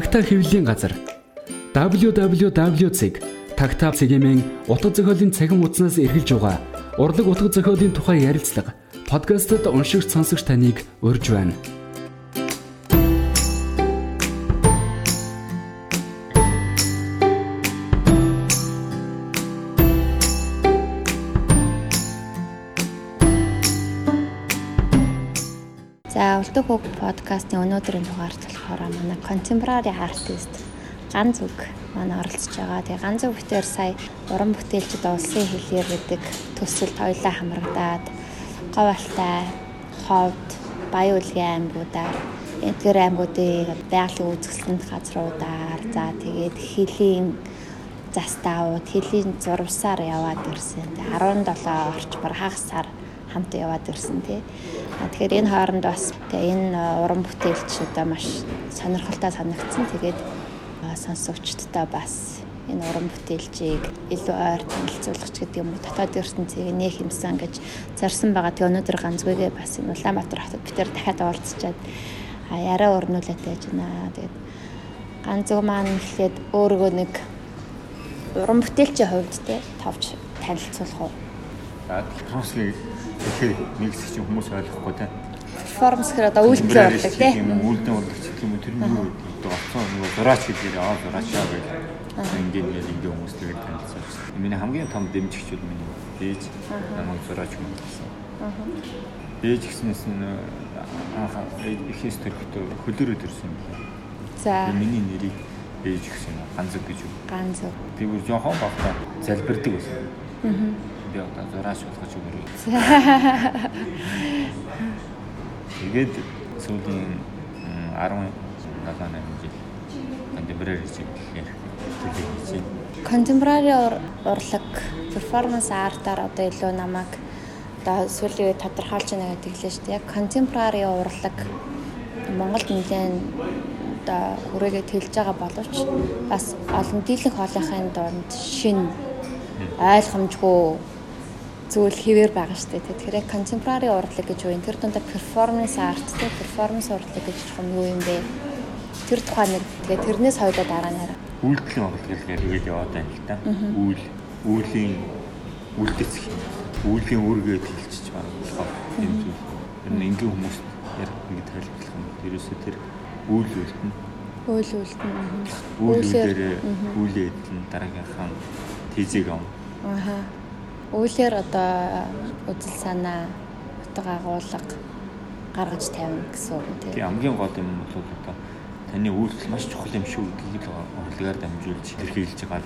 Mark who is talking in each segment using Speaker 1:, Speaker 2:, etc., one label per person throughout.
Speaker 1: Тагтаа хэвлэлийн газар www.tagtaa цэгийн утга зохиолын цахим хуудаснаас эргэлж байгаа урлаг утга зохиолын тухай ярилцлага подкастт уншигч сонсогч таныг урьж байна.
Speaker 2: Улдаг хөг подкастын өнөөдрийн дугаарт болохоор манай contemporary artist ганц үг манай оролцож байгаа. Тэгээ ганц үг дээр сая уран бүтээлчд улсын хэлээр гэдэг төсөлд хоёлаа хамрагдаад говьалтай, ховд, баян үлгийн аймагуудаар эдгээр аймагуудын байгалийн үзэсгэлэнт газруудаар за тэгээд хөлийн застаууд, хөлийн зурвсаар яваад ирсэн. 17 орчмор хагасаар хамт яваад ирсэн тий. Тэгэхээр энэ хооронд бас энэ уран бүтээлч одоо маш сонирхолтой санагдсан. Тэгээд сонсогчдод бас энэ уран бүтээлчийг илүү ойр танилцуулах ч гэдэг юм уу дотоод ертөнцийг нэх юмсан гэж зарсан байгаа. Тэгээ өнөөдөр ганцгүйгээ бас энэ Улаанбаатар хотод бид тээр дахиад уулзчаад яриа өрнүүлээд байж байна. Тэгээд ганцгүй маань эхлээд өөргөө нэг уран бүтээлчийн хувьд те товч танилцуулах уу?
Speaker 3: За Томсгийн тэгэхээр нэг хэсэг чинь хүмүүс ойлгохгүй те.
Speaker 2: Перформанс гэхээр одоо үйлдэл урлаг те.
Speaker 3: Үйлдэл ч гэх юм уу тэр нь юу гэдэг оцсон нөгөө зураач гэдэг аа зураачаа гэж ингээд ингээд ингээд хүмүүс тэгээд танилцуулсан. Миний хамгийн том дэмжигч бол миний ээж намайг зураач юм гэсэн. Ээж гиснээс нь анхаа ихээс төрхтөө хөлөөрөө төрсөн юм.
Speaker 2: За.
Speaker 3: Миний нэрийг ээж гэсэн ганцэг гэж юу.
Speaker 2: Ганцэг.
Speaker 3: Тэгвэр жоохон багтаа залбирдаг байсан. Аа би одоо зураач болгож өгөрэй. Тэгээд сүүлийн 17 8 жил contemporary чиглэлээр төлөв хийж байна.
Speaker 2: Contemporary урлаг performance art-аар одоо илүү намайг одоо сүүлийн үед тодорхойлж байна гэдэг хэлээ шүү дээ. Яг contemporary урлаг Монголд нэлээд одоо хүрээгээ тэлж байгаа боловч бас олон дийлэнх хоолойхын донд шин ойлгомжгүй зүйл хэвээр байгаа шүү дээ. Тэгэхээр contemporary урлаг гэж юу юм? Тэр дундаа performance art те performance урлаг гэж юм юу юм бэ? Тэр тухай нэг тэгээ тэрнээс хоёлоо дараа нь хараа.
Speaker 3: Үйлдэлийн урлаг гэдэг яваад байна л да. Үйл үүлийн үлдэцэх үүлийн үргээд хэлчихэж байгаа юм зүйл. Тэр нь энгийн хүмүүс яг ингэ тайлбарлах юм. Ерөөсөө тэр үйл үлдэн.
Speaker 2: Үйл үлдэн.
Speaker 3: Үйл дээр үйлээ эдэн дараагийнхаа тийзэг ам.
Speaker 2: Аха Үйлээр одоо үзэл санаа утга агуулга гаргаж тавина гэсэн үг тийм.
Speaker 3: Тийм хамгийн гол юм бол одоо таны үйлдэл маш чухал юм шүү гэдгийг урлагаар дамжуулж илэрхийлж байгаа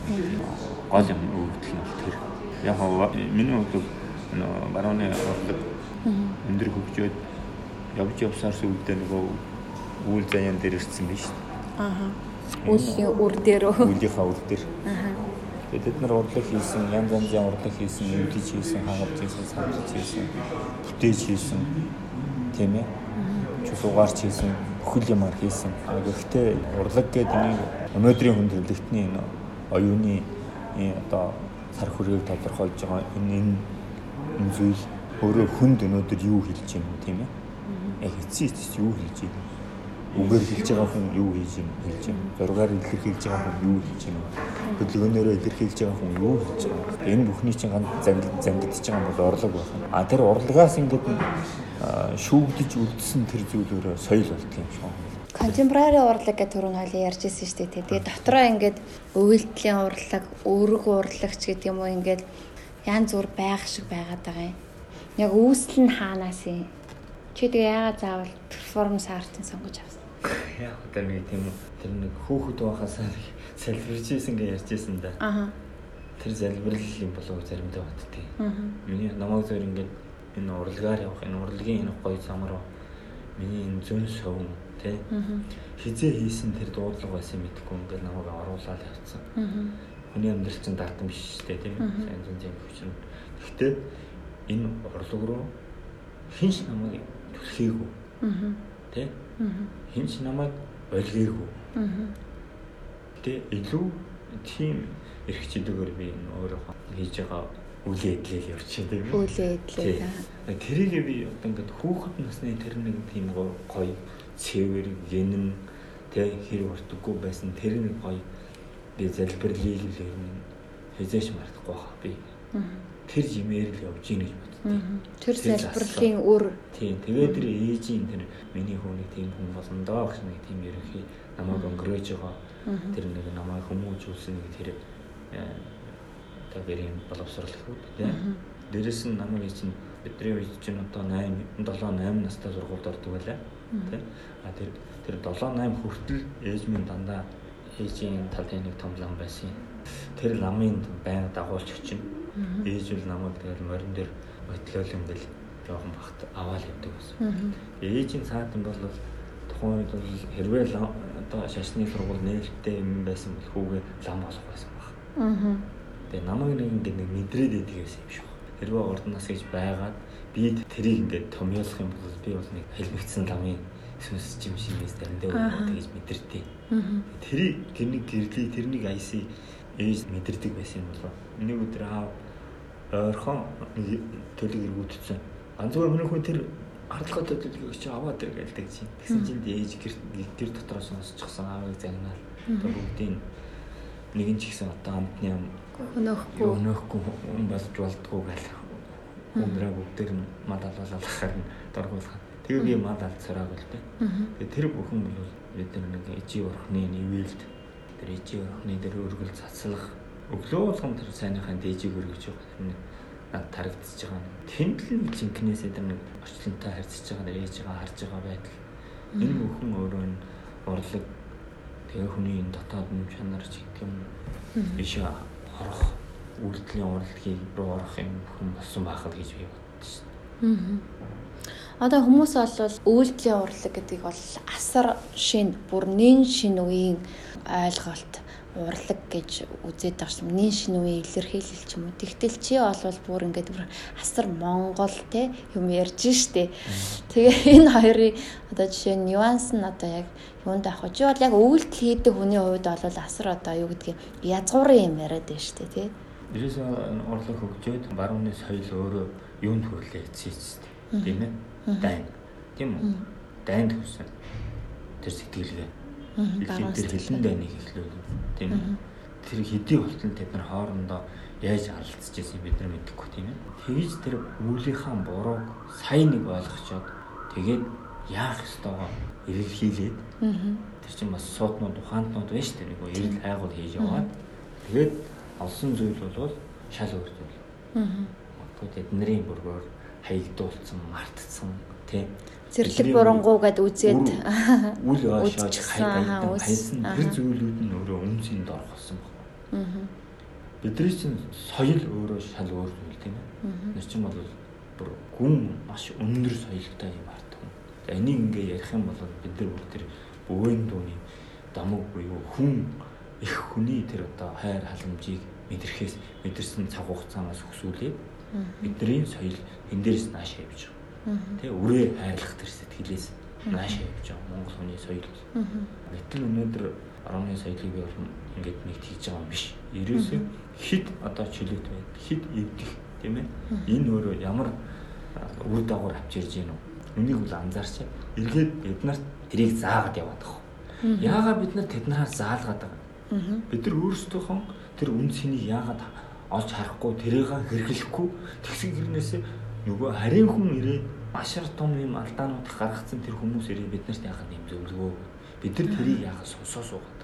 Speaker 3: гол юм үйлдэл нь бол тэр. Яг миний хувьд барууны урлаг өндөр хөгжөөд явж явсаар сүлдээ нөгөө үйл заяан дээр ирсэн биш.
Speaker 2: Аа. Үлийн үр дээр.
Speaker 3: Үлийнхаа үр дээр. Аа Бид нар урлаг хийсэн, янз янзын урлаг хийсэн, мэдээж хийсэн, хангаж хийсэн, санаж хийсэн, бүтээж хийсэн тийм ээ. Чусуугаарч хийсэн, бүхэл юмар хийсэн. Гэхдээ урлаг гэдэг нэг өнөөдрийн хүн төрөлхтний энэ оюуны одоо сар хүрээг тодорхойлж байгаа энэ энэ зүйл өөрөө хүнд өнөөдөр юу хэлж байна тийм ээ. Яг эцсийн эцэс юу хэлж байна үгээр хэлж байгаа хүн юу хийж юм хэлж юм. Зургаар илэрхийлж байгаа хүн юу хийж юм. Хөдөлгөөнөөрөө илэрхийлж байгаа хүн юу хийж байгаа. Энэ бүхний чинь ганц зангидж байгаа юм бол орлого байна. А тэр урлагаас ингээд шүүгдэж үлдсэн тэр зүйлөөрөө соёл болдго юм шиг.
Speaker 2: Contemporary урлаг гэх түрүүн хойлоо ярьж ирсэн шүү дээ. Тэгээ дотроо ингээд үйлдэлийн урлаг, өрг урлагч гэдэг юм уу ингээд янз бүр байх шиг байгаад байгаа юм. Яг үүсэл нь хаанаас юм? Чи тэгээ яагаад заавал перформанс артын сонгож авсан?
Speaker 3: Яг одоо нэг тийм тэр нэг хөөхд байхасаа залбирч ийсэн гэж ярьж ийсэн да. Аа. Тэр залбирал юм болов заримдаа баттیں۔ Аа. Миний намайг зөв ингээд энэ урлагаар явах энэ урлагийн энэ гоё замруу миний энэ зүүн шовн тий хизээ хийсэн тэр дуудлага байсан мэдхгүй ингээд намайг оруулаад явцсан. Хүний амьдрал чинь дартан биш шүү дээ тийм сайн зүүн зэм хүчин. Гэхдээ энэ урлаг руу хинч намайг түлхээгүй. Тий хин ч намайг ойлгоогүй. Тэ илүү тийм эрх чөлөөгөр би өөрөө хийж байгаа үйл явдлыг явуулчих тийм
Speaker 2: үү? Үйл явдлыг.
Speaker 3: Тэрийг би одоо ингээд хүүхэд насны тэр нэг тийм гоё цэвэр гэнэн Тэ хэрэг уртдаггүй байсан тэр нэг гоё би залбирлийлэл ер нь хязээш мартахгүй хаа би. Тэр жимээр л явж ийн гэж боддتي.
Speaker 2: Тэр залбирлын үр
Speaker 3: Тийм тэгээд тэр ээжийн тэр миний хүүнийг тийм хүн болно доо гэж нэг тийм ерөнхий намайг өнгөрөөж байгаа. Тэр нэг намайг хүмүүжүүлсэн нэг тэр та гэрийн боловсрал хүүд тийм. Дээрэс нь намайг чинь бидний үед чинь одоо 8 7 8 настай сургуульд ордог байлаа. Тийм. А тэр тэр 7 8 хүртэл ээж минь дандаа ээжийн талын нэг том лам байсан. Тэр ламын байнга дагуулж очив. Ээж бол намайг тэгэл морин дээр ботлол ингээл жоохон бахт аваад явдаг байсан. Ээжийн цаатан бол тухайн үед бол хэрвээ одоо шашны сургууль нээлттэй юм байсан бол хүүгээ лам болох байсан баг. Тэгээ намайг нэг ингээд нэг мэдрээд байсан юм шиг. Хэрвээ урд нас гэж байгаад би тэрийг ингээд томьёолох юм бол би бол нэг хэлмэгцэн ламын сүнс чим шимээс заримдаа өгөө тэгж мэдэрдээ. Тэрийг гэрник гэрлээ тэрнийг айси ээж мэдэрдэг байсан юм болоо. Нэг өдөр аав ойрхон төлөг эргүүдсэн. Ганцхан өмнөх хүн тэр хардлага төлөвлөгөөг чи аваад ир гэлдэг чинь. Тэгсэн чинь ээж гэр гэр дотроос сонсчихсан аавыг загнаал. Одоо бүгдийн нэгэн ч ихсэн одоо амтны юм
Speaker 2: өнөөхгүй
Speaker 3: өнөөхгүй хүн болж болдгоо гэл. Өндрөө бүгдээр нь мал алуулахаар нь дургуулах. Тэгээ би мал алдсараа гэл тэ. Тэгээ тэр бүхэн бол бид нэг ижи урхны нивэлд тэр ижи урхны дээр өргөл цацлах өглөө болгон тэр сайныхаа дээжийг өргөж байгаа. Над тарагдчихж байгаа. Тэнд л жинкнээсээ тэр нэг орчлонтой харьцаж байгаа ээж байгаа харж байгаа байдал. Энэ бүхэн өөрөө нь урлаг тэгээ хүний энэ дотоод юм чанар ч гэх юм биш орох үйлдэлийн урлагийг руу орох юм бүхэн болсон байхад гэж би бодсон шин.
Speaker 2: Одоо хүмүүс бол үйлдэлийн урлаг гэдгийг бол асар шин бүр нэн шин үеийн ойлголт урлаг гэж үзээд байгаа юм. Нин шинэ үе илэрхийлэл ч юм уу. Тэгтэл чи олвол бүр ингээд бүр асар монгол те юм ярьж штэ. Тэгээ энэ хоёрын одоо жишээ нь нюанс нь одоо яг юунд авах вэ? Чи бол яг өвөлт хийдэг хүний хувьд бол асар одоо юу гэдгийг язгуурын юм яриад байна штэ те.
Speaker 3: Ерөөс урлаг хөгжөөд барууны соёл өөрөө юунд хүрлээ эцээчтэй. Тийм ээ. Дайн. Тийм үү? Дайнд хүсэн. Тэр сэтгэлгээ Тэр хилэн дайныг эхлэв тийм үү. Тэр хэдий болтол тэд нар хоорондоо яаж алцж ирсэн бид нар мэдэхгүй тийм ээ. Тэгж тэр үүлийнхаа бурууг сайн нэг ойлгочоод тэгээд яах ёстойгоо илэрхийлээд тэр чинь бас сууднууд ухаантнууд байна шүү дээ. Нөгөө эрэл хайгуул хийж яваад тэгээд олсон зүйл бол шал өөр зүйл. Аа. Тэдний бүргөөр хаягдуулсан, мартцсан тийм
Speaker 2: Зэрлэг бурангуу гэд үзээд
Speaker 3: үл ойшоож хайсан тэр зүйлүүд нь өөрөө үнцэнд орох болсон байна. Аа. Бидний чинь соёл өөрөө шал өөр зүйл тийм ээ. Нэр чинь бол бүр гүн маш өндөр соёлтой юм арт хүн. За энийг ингээ ярих юм бол бид нар бүр тэр бөвөн дууны дамаг буюу хүн их хүний тэр одоо хайр халамжийг мэдрэхээс мэдэрсэн цаг хугацаанаас өсвүүлээд бидний соёл энэ дээрс нааш явж байгаа Тэ үрээ хайрлах тэр сэтгэлээс нааш явж байгаа Монгол хүний соёл. Гэтэл өнөөдөр орны соёлыг би бол ингээд нэг хийж байгаа юм биш. Ерөөсөө хид одоо чөлөөт байд. Хид эвдэх тийм ээ. Энэ өөрөө ямар үр дагавар авч ирж гин үү? Үнийг бол анзаарч эргээд бид нарт тэрийг заагаад яваад байгаа. Яагаад бид нар тэднээс заалгаад байгаа? Бид нар өөрсдийнхөө тэр үн цэнийг яагаад олж харахгүй тэрийг хэрэглэхгүй тэгсэн гэрнээсээ нөгөө харийн хүн ирээд машар том юм алдаанууд гаргацсан тэр хүмүүс ирээд биднэрт яхад юм зөвлөгөө бид нар тэрийг яхад сонсоо суугаад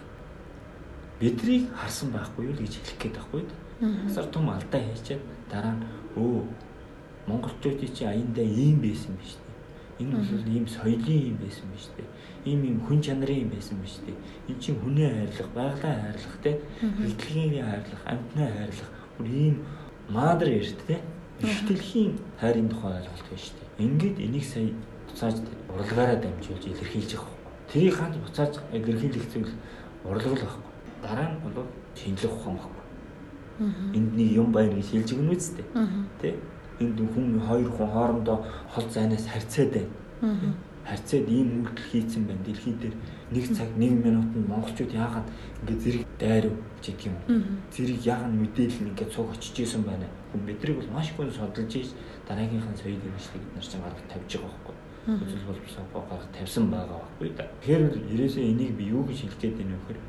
Speaker 3: бидрийг харсан байхгүй юу гэж хэлэх гээд байхгүй асар том алдаа хийчихэд дараа нь өө монголчуудын чи аяндаа ийм байсан биз дээ энэ бол ийм соёлын юм байсан биз дээ ийм ийм хүн чанарын юм байсан биз дээ эн чинь хүнээ хайрлах байгалаа хайрлах те. Хэлтгэлгийн хайрлах амьтнаа хайрлах бүр ийм мадэр ярьд те их дэлхийн хайрын тухай ойлголт байна шүү дээ. Ингээд энийг сая буцааж урлагаараа дамжуулж илэрхийлж байгаа. Тэрийг ганц буцааж илэрхийлэх зүйл урлаг л байхгүй. Дараа нь бол шинжлэх ухаан байхгүй. Энд нэг юм байна гэж хэлж өгнө үсттэй. Тэ? Энд хүн хоёр хүн хоорондоо хол зайнаас харьцаад байна. Харьцаад ийм үйлдэл хийцэн байна. Дэлхий дээр нэг цаг нэг минутанд монголчууд яагаад ингээд зэрэг дайрав гэдэг юм. Зэрэг яагаад мэдээлэл ингээд цуг очиж исэн байна хүн бидрийг бол маш хүн судалж ийж дараагийнхаа соёлын мэдлэг бид нар чинь гаргаж тавьж байгаа байхгүй. үзэл боловсон гаргах тавьсан байгаа байхгүй да. Тэгэхээр ерөөсөө энийг би юу гэж хэлэх гээд байна вэ гэхээр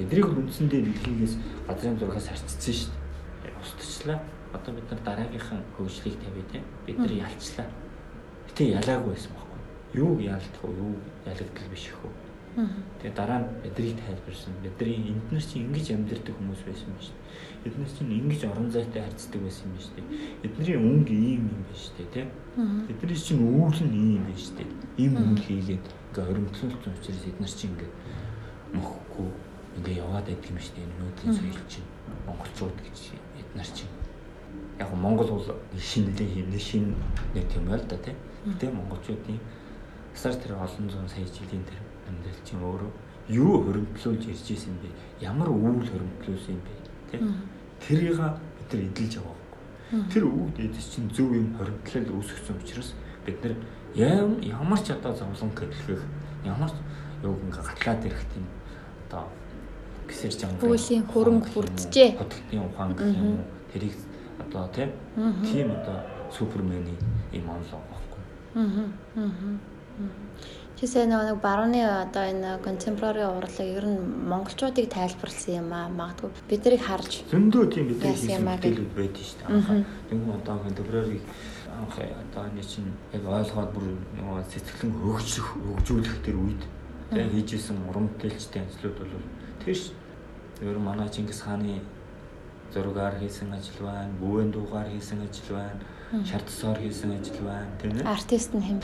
Speaker 3: Бидний үндсэндээ дэлхийгээс газрын зургаас харьцсан шүү дээ. Устчлаа. Одоо бид нар дараагийнхаа хөгжлийг тавья те. Бид нар ялцлаа. Гэтэ ялаагүй байсан байхгүй. Юу яалтах вэ? Юу ялагдал биш хөө. Тэгээ дараа нь бидрийг тайлбарсан. Бидний энднэр чинь ингэж амьдэрдэг хүмүүс байсан юм шүү дээ. Эднээс чинь ингэж орон зайтай харьцдаг байсан юм шүү дээ. Эдний өнгө ийм юм байна шүү дээ, тийм. Эдний чинь үүл нь ийм байна шүү дээ. Ийм өнгө хийгээд ингээ хоримтлуулсан учраас эднэр чинь ингээ мөхгүй ингээ яваад байдаг юм шүү дээ. Нүүдлийн соёл чинь монголчууд гэж эднэр чинь яг Монгол бол шинэлээ хийнэ шин нэг юм байл да тий. Гэтэ монголчуудын асар тэр олон зуун сая жилийн тэр амьдрал чинь өөрөө юу хоригдлуулж ирж исэн бэ? Ямар үүл хоригдлуулсан юм бэ? Тий. Тэрийг бид нар эдэлж байгаа байхгүй. Тэр үүд эдэс чинь зөв юм хоригдлал үүсгэсэн учраас бид нар ямар ч одоо зовлон гэхэх ямар ч юу ингээ гатлаад ирэх тийм одоо гисэр жамбар
Speaker 2: пүүлийн хөрөнгө бүрджээ.
Speaker 3: Хотын ухаан гэх юм уу тэрийг одоо тийм тийм одоо супермений юм онлоо байхгүй. Аа.
Speaker 2: Тэсээ нэг барууны одоо энэ contemporary урлаг ер нь монголчуудыг тайлбарлсан юм аа. Магадгүй биднийг харж
Speaker 3: зөндөө тийм бидний хийсэн мэдээлүүд байдаг шүү дээ. Тэгвэл одоо contemporary анх одоо энэ чинь яг ойлгоод бүр нөгөө сэтгэлэн хөгжих хөгжүүлэх тэр үед тэг хийжсэн уран бүтээлчтэй ажлууд бол тэр Ер нь манай Чингис хааны зургаар хийсэн ажил байна, бүвэн дуугаар хийсэн ажил байна, шардсоор хийсэн ажил байна, тийм ээ.
Speaker 2: Артист нь хэн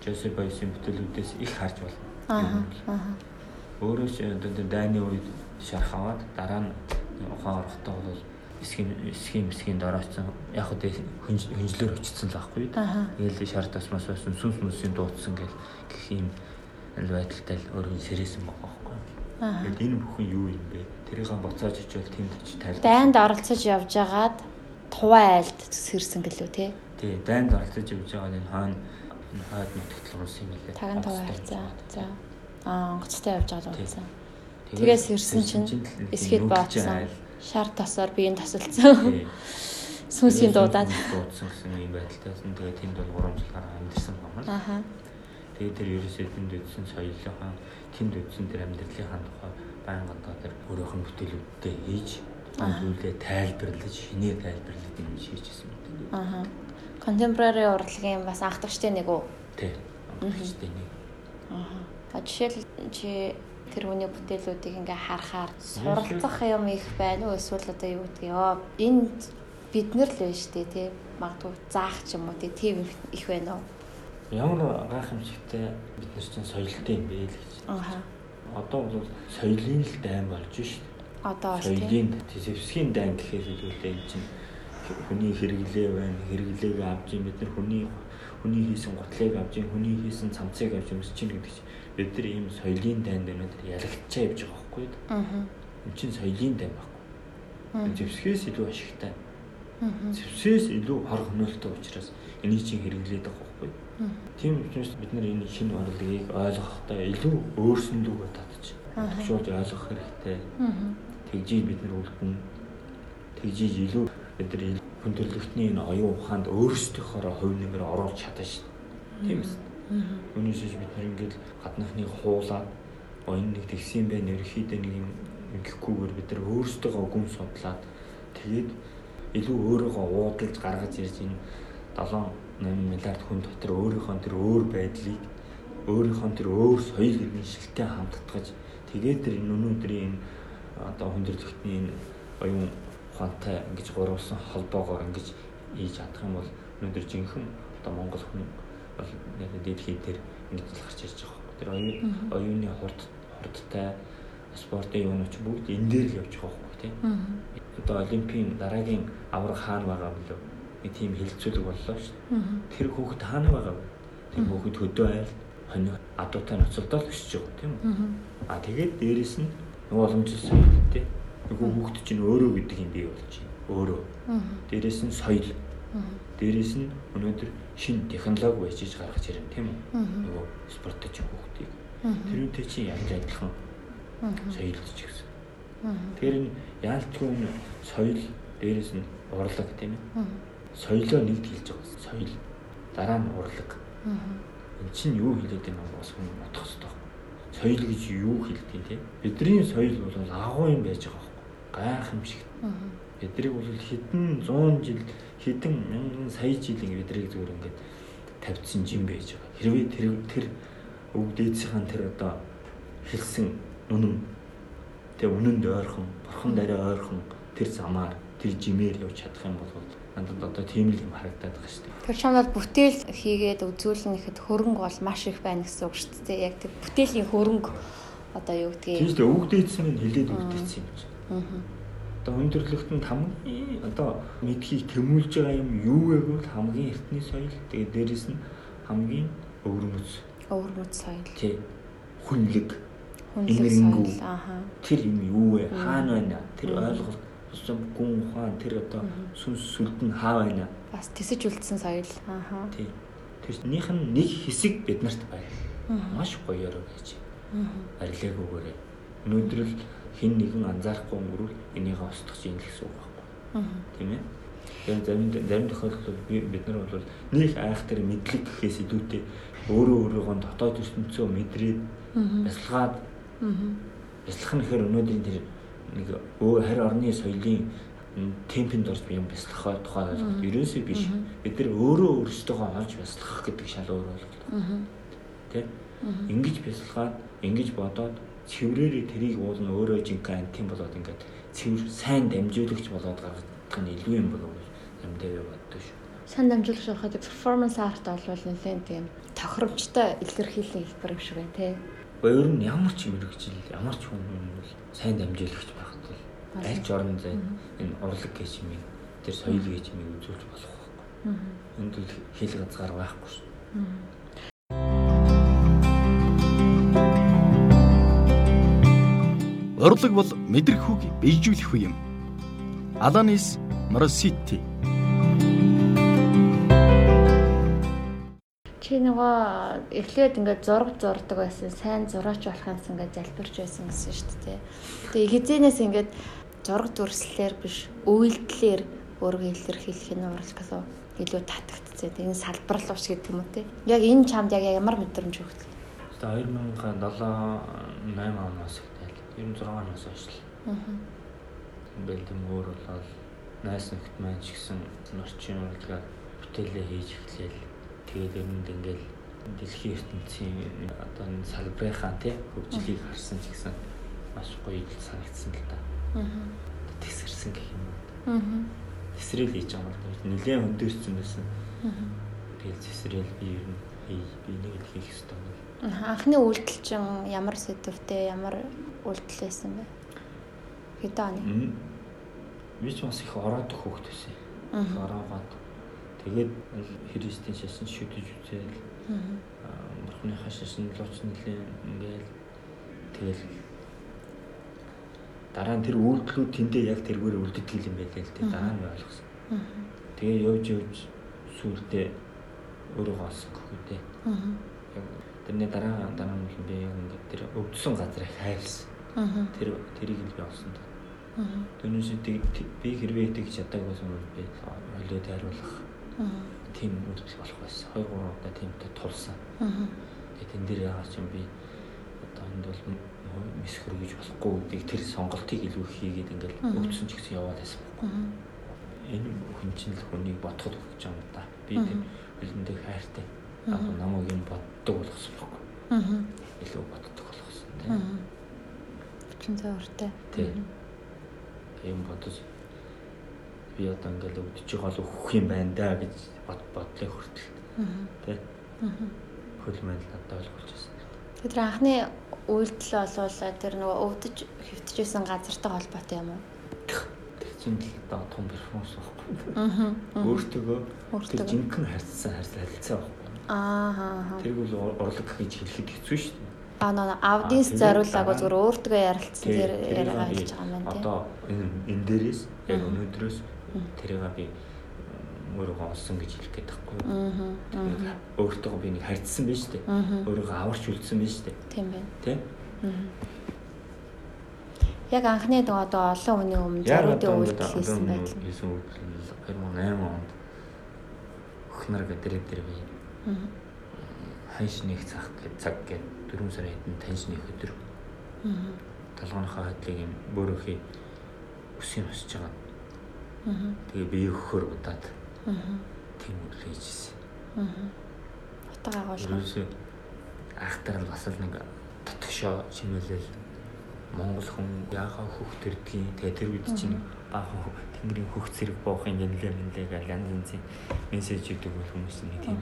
Speaker 2: бэ?
Speaker 3: Жосеп Бойсын бүтээлүүдээс их харж байна. Аа. Өөрөө ч дайны үед шарх аваад дараа нь ухаан орохдоо бол эсхийн эсхийн эсхийн дороочсон яг хөө хөнжлөөр очсон л байхгүй. Тэгэл шар тасмаас байсан сүнс мүсийн дуудсан гэл гэх юм байдалтай л өөрөө сэрээсэн байгаа Тэгээд энэ бүхэн юу юм бэ? Тэрийг буцааж ичвэл тэнд ч тайлбар.
Speaker 2: Дайнд оролцож явж байгаад туваа айлд сэрсэн гэлөө те.
Speaker 3: Тий, дайнд оролцож явж байгаа энэ хаана хаад нутагт л урсан юм лээ.
Speaker 2: Таган туваа харцаа. За. Аа, онгоцтой явж байгаа л урсан. Тэгээс сэрсэн чинь эсгээд бооцсон. Шар тосоор биеийн тасалцсан. Сүнсийн дуудаад
Speaker 3: дуудсан гэсэн юм байдалтайсэн. Тэгээд тэнд бол 3 жил гараа амьдсан юм байна. Ахаа. Тэгээд тэр ерөөсөө тэнд үдсэн соёлынхаа тэнд үдсэн тэр амьдралынхаа тухай байнга одоо тэр өөрөөх нь бүтээлүүдтэй хийж зүйлээ тайлбарлаж шинээр тайлбарлаж юм шийдчихсэн юм.
Speaker 2: Аа. Contemporary урлагийн бас анх тагчтай нэг үү?
Speaker 3: Тий. Тагчтай нэг.
Speaker 2: Аа. А жишээл чи тэр хүний бүтээлүүдийг ингээ харахаар суралцах юм их байна уу эсвэл одоо юу гэдгийг ёо энд бид нар л шүү дээ тий магадгүй заах ч юм уу тий их байна уу
Speaker 3: ямар гайхамшигтай бид нар чинь соёлтой юм бэ л гэж. Аа. Одоо бол соёлын л дайн болж шít.
Speaker 2: Одоо
Speaker 3: соёлын зэвсгийн дайн гэхээс илүүтэй энэ чинь хүний хэрэглээ байна. Хэрэглээг авч ин бид нар хүний хүний хийсэн готлыг авч ин хүний хийсэн цамцыг авч өмсөж чинь гэдэг чинь бид нар ийм соёлын дайнд өнөөдөр ялагдчихаа явж байгаа байхгүй юу? Аа. Энэ чинь соёлын дайн байхгүй. Зэвсгээс илүү ашигтай. Зэвсгээс илүү хор хөнөөлтөй учраас энийг чинь хэрэглээд байгаа байхгүй юу? Тийм учраас бид нар энэ шинэ урлагийг ойлгохдоо илүү өөрсөндөө татж төвшүүлж ойлгох хэрэгтэй. Тэгжиж бид нар үлдэн тэгжиж илүү бид нар хүндрэлтний энэ оюун ухаанд өөрсдийнхөө хувь нэмэр оруулж чадна шүү дээ. Тийм ээ. Үүнээс бид нар ингээд гадныхныг хуулаад энэ нэг тэгсэн байх ерөөхдөө нэг юм ингэхгүйгээр бид нар өөрсдөө гүн судлаад тэгээд илүү өөрийгөө уудалж гаргаж ирж энэ 7 8 миллиард хүн дотор өөрийнхөө тэр өөр байдлыг өөрийнхөө тэр өөр соёл иргэншилтэй хамтдагж тэгээд тэр энэ өнөөдрийн одоо хүндрэлтний энэ оюун ухаантай ингэж гурвалсан холбоогоор ингэж хийж чадах юм бол өнөөдөр жинхэнэ одоо Монгол хүн бол дэлхий дээр ингэж л гарч ирж байгаа. Тэр оюун оюуны хурд хурдтай спортын юунууд бүгд энэ дээр л явж байгаа байхгүй тийм. Одоо олимпийн дараагийн авраг хаана байгаа бэ? нэг тийм хилцүүлэг боллоо шүү дээ. Тэр хүүхэд хаана байгаа вэ? Тэр хүүхэд хөдөө айл хонь адуутай ноцолдол өсөж байгаа тийм үү? А тэгээд дээрэс нь нөгөө боломжтой соёлтэй. Нөгөө хүүхэд чинь өөрөө гэдэг юм бий болж байна. Өөрөө. Дээрэс нь соёл. Дээрэс нь өнөөдөр шинэ технологи байж иж гаргаж ирэн тийм үү? Нөгөө спортч хүүхдийг. Тэрүүтэй чинь яг адилхан соёлж гэсэн. Тэр нь яалтгүй соёл дээрэс нь урлаг тийм ээ соёлоо нэгд хэлж байгаа. Соёл дараа нь урлаг. эн чинь юу хэлээд байна уу бас хүн бодох хэрэгтэй. Соёл гэж юу хэлдэг юм те? Бидний соёл бол агуу юм байж байгаа. Гайх юм шиг. Бидрийг бол хэдэн 100 жил, хэдэн мянган сая жил ингэ бидрийг зүгээр ингээд тавьдсан жим байж байгаа. Хэрвээ тэр тэр өвг дээдсийн тэр одоо хэлсэн үнэн тэг үнэнд ойрхон, бурхан дараа ойрхон тэр замаар тэр жимээр явж чадах юм бол надад одоо тийм л юм харагдаад байгаа шүү дээ.
Speaker 2: Тэр чамд бүтээл хийгээд үзүүлнэ гэхэд хөрөнгө бол маш их байна гэсэн үг шүү дээ. Яг тэр бүтээлийн хөрөнгө одоо юу гэдгийг.
Speaker 3: Тийм шүү дээ. Өвг дээдсэн нь хилээд үлдээсэн юм байна. Одоо өндөрлөгтөнд хамгийн одоо мэдхийг тэмүүлж байгаа юм юу вэ гэвэл хамгийн эртний соёл. Тэгээд дээрэс нь хамгийн өвөрмөц.
Speaker 2: Өвөрмөц соёл.
Speaker 3: Тий. Хүнлэг.
Speaker 2: Хүнлэг соёл. Ааха.
Speaker 3: Тэр юм юу вэ? Хаана байна? Тэр ойлголт Усам гүн ухаан тэр одоо сүнс сүлдэн хаа байна.
Speaker 2: Бас тисэж үлдсэн соёл. Ааха.
Speaker 3: Тийм. Тэрнийх нь нэг хэсэг бид нарт байна. Маш гоёор гэж. Арилаагүйгээрээ. Өнөөдөр л хин нэгэн анзаарахгүй өнгөрүүл энийгээ устгах юм гэсэн үг байхгүй. Тийм ээ. Тэгээд зарим зарим тохиолдолд бид нар бол нэг айхтар мэдлэг гэхээс илүүтэй өөрөө өөрийгөө дотоод ертөнцөө мэдрээд бясалгаад бясалгах нь хэрэг өнөөдрийн тэр нэг харь орны соёлын темпэнд орж юм бяцлах тухай ойлголт ерөөсөө биш. Бид нар өөрөө өөрсдөө олж бяцлах гэдэг шал өөр ойлголт. Тэ? Ингиж бяцлагаад, ингиж бодоод цэврээрээ тэрийг уулна өөрөө жинхэнэ антим болоод ингээд цэвэр сайн дамжуулагч болоод гаргах нь илүү юм болов юм дээр боддог шүү.
Speaker 2: Сайн дамжуулагч болоход перформанс арт олвол нэлээд тийм тохиромжтой илэрхийллийн хэлбэр юм шиг байна тий.
Speaker 3: Өөр нь ямар ч мэрэгжил, ямар ч хүн бол сайн дамжуулагч аль ч орон зай энэ урлаг гэж юм тэр соёл гэж юм үзүүлж болох байхгүй. Энд л хэл газгаар байхгүй шүү.
Speaker 1: Урлаг бол мэдрэх хүүг бийжүүлэх үе юм. Аланис Моросити
Speaker 2: чи нөгөө эхлээд ингээд зураг зурдаг байсан сайн зураач болох юмсан ингээд залбирч байсан гэсэн шүү дээ. Тэгээ хизэнээс ингээд зураг дүрслэлээр биш үйлдэлээр өөрийгөө илэрхийлэх нь уралдах илүү татагдцээ. Энэ салбарлууш гэдэг юм уу те. Яг энэ чамд яг ямар мэдрэмж өгдөг?
Speaker 3: Тэгээ 2007 8 оноос ихтэй 96 оноос хойш л. Аа. Бэлдэм өөр болоод найс нөхд маань ч гэсэн орчин урлагаар бүтээлээ хийж эхлээл. Тэгээд нь ингээл дэлхийн ертөнцийн одоо энэ салбарынхаа тий хөгжлийг харсан ч гэсэн маш гоё санагдсан л да. Тэсэрсэн гэх юм уу. Тэсрэл хийж байгаа юм. Нилээн хөндөрсөн байсан. Тэгэл тэсрэл би ер нь би нэг л хийх хэрэгтэй
Speaker 2: байна. Анхны үйлдэл чинь ямар сэдвтэй ямар үйлдэл байсан бэ? Хэдэн оны?
Speaker 3: Би ч бас их ороод хөөхт байсан. Ороогоод тэгээд христийн шашин шүтэж үзээл. Аа. Бурхны шашин лууч нилээн ингээл тэгэл дараа нь тэр үйлдэлүүд тэндээ яг тэргээр үлддэг юм байлээ л дээ дараа нь ойлгосон. Тэгээ явж явж сүултээ өөрөөгөө олсон гэх үү дээ. Тэрний дараа дараа нь би яг ингээд тэр өвдсөн газрыг хайрлсан. Тэр тэрийг л би олсон. Түүнээс би хэрвээ итгэж чадаагүй юм бол би олиод хариулах. Тийм үйлдэл болох байсан. 2 3 удаа тиймтэй тулсан. Тэгээ тэн дээр яагаад ч юм би одоо энд бол месхэр гэж болохгүй гэдгийг тэр сонголтыг илүү хийгээд ингээл өвдсөн ч гэсэн яваад байсан байхгүй. Энэ хүн чинь л хүнийг бодоход өгч байгаа юм да. Би тэр хөлөндөө хайртай. Аа намайг юм боддог болгосон байхгүй. Аа. Илүү боддог болгосон тийм.
Speaker 2: Чин зөөртэй.
Speaker 3: Тийм. Юм бодож би одоо ингээл өвдөж байгаа л өгөх юм байна да гэж бод бодлоо хүртэл. Аа. Тэ. Аа. Хөл мэл надад ойлгуулж байсан.
Speaker 2: Тэр анхны үйлдэл болвол тэр нөгөө өвдөж хөвтөжсэн газартай холбоотой юм уу?
Speaker 3: чинь л одоо том перформанс байхгүй. Аа. Өөртөө тэр жинхэнэ харьцсан харилцаа байхгүй.
Speaker 2: Аа.
Speaker 3: Тэр бол урлаг гэж хэлэхэд хэцүү шүү дээ.
Speaker 2: Аа нөө аудиенс зориулаагүй зүгээр өөртөө ярилцсан тэр яриагаа хэлж байгаа юм байна
Speaker 3: тийм. Одоо энэ дээрээс яг өнөөдрөөс тэрийг би өөрийгөө олсон гэж хэлэх гээд байхгүй. Аа. Өөртөө би нэг харьцсан байж тээ. Өөрийгөө аварч үлдсэн байж тээ.
Speaker 2: Тийм байна.
Speaker 3: Аа.
Speaker 2: Яг анхны одоо олон хүний өмнө зориудын үйлдэл хийсэн байдал.
Speaker 3: Хийсэн үйлдэл 2008 онд өхнөр гэдэг дээр би таньш нэг цаг цаг гээд 4 сарын хэдэн таньш нэг өдөр. Аа. Толгойнхоо хадлыг юм бөөрөхий өсөй босч байгаа. Аа. Тэгээ бие өгөхөр удаад. Аа. Тийм үйл хийжсэн. Аа.
Speaker 2: Утга агуулга.
Speaker 3: Ахтар нь бас л нэг татгшоо чимээлэл Монгол хүн яага хөх төрдгийг тэгээ тэр үед чинь баахан тэнгэрийн хөх зэрэг боохын янлаа мэнлээ гэж янз янзын мессеж өгдөг хүмүүс нэг тийм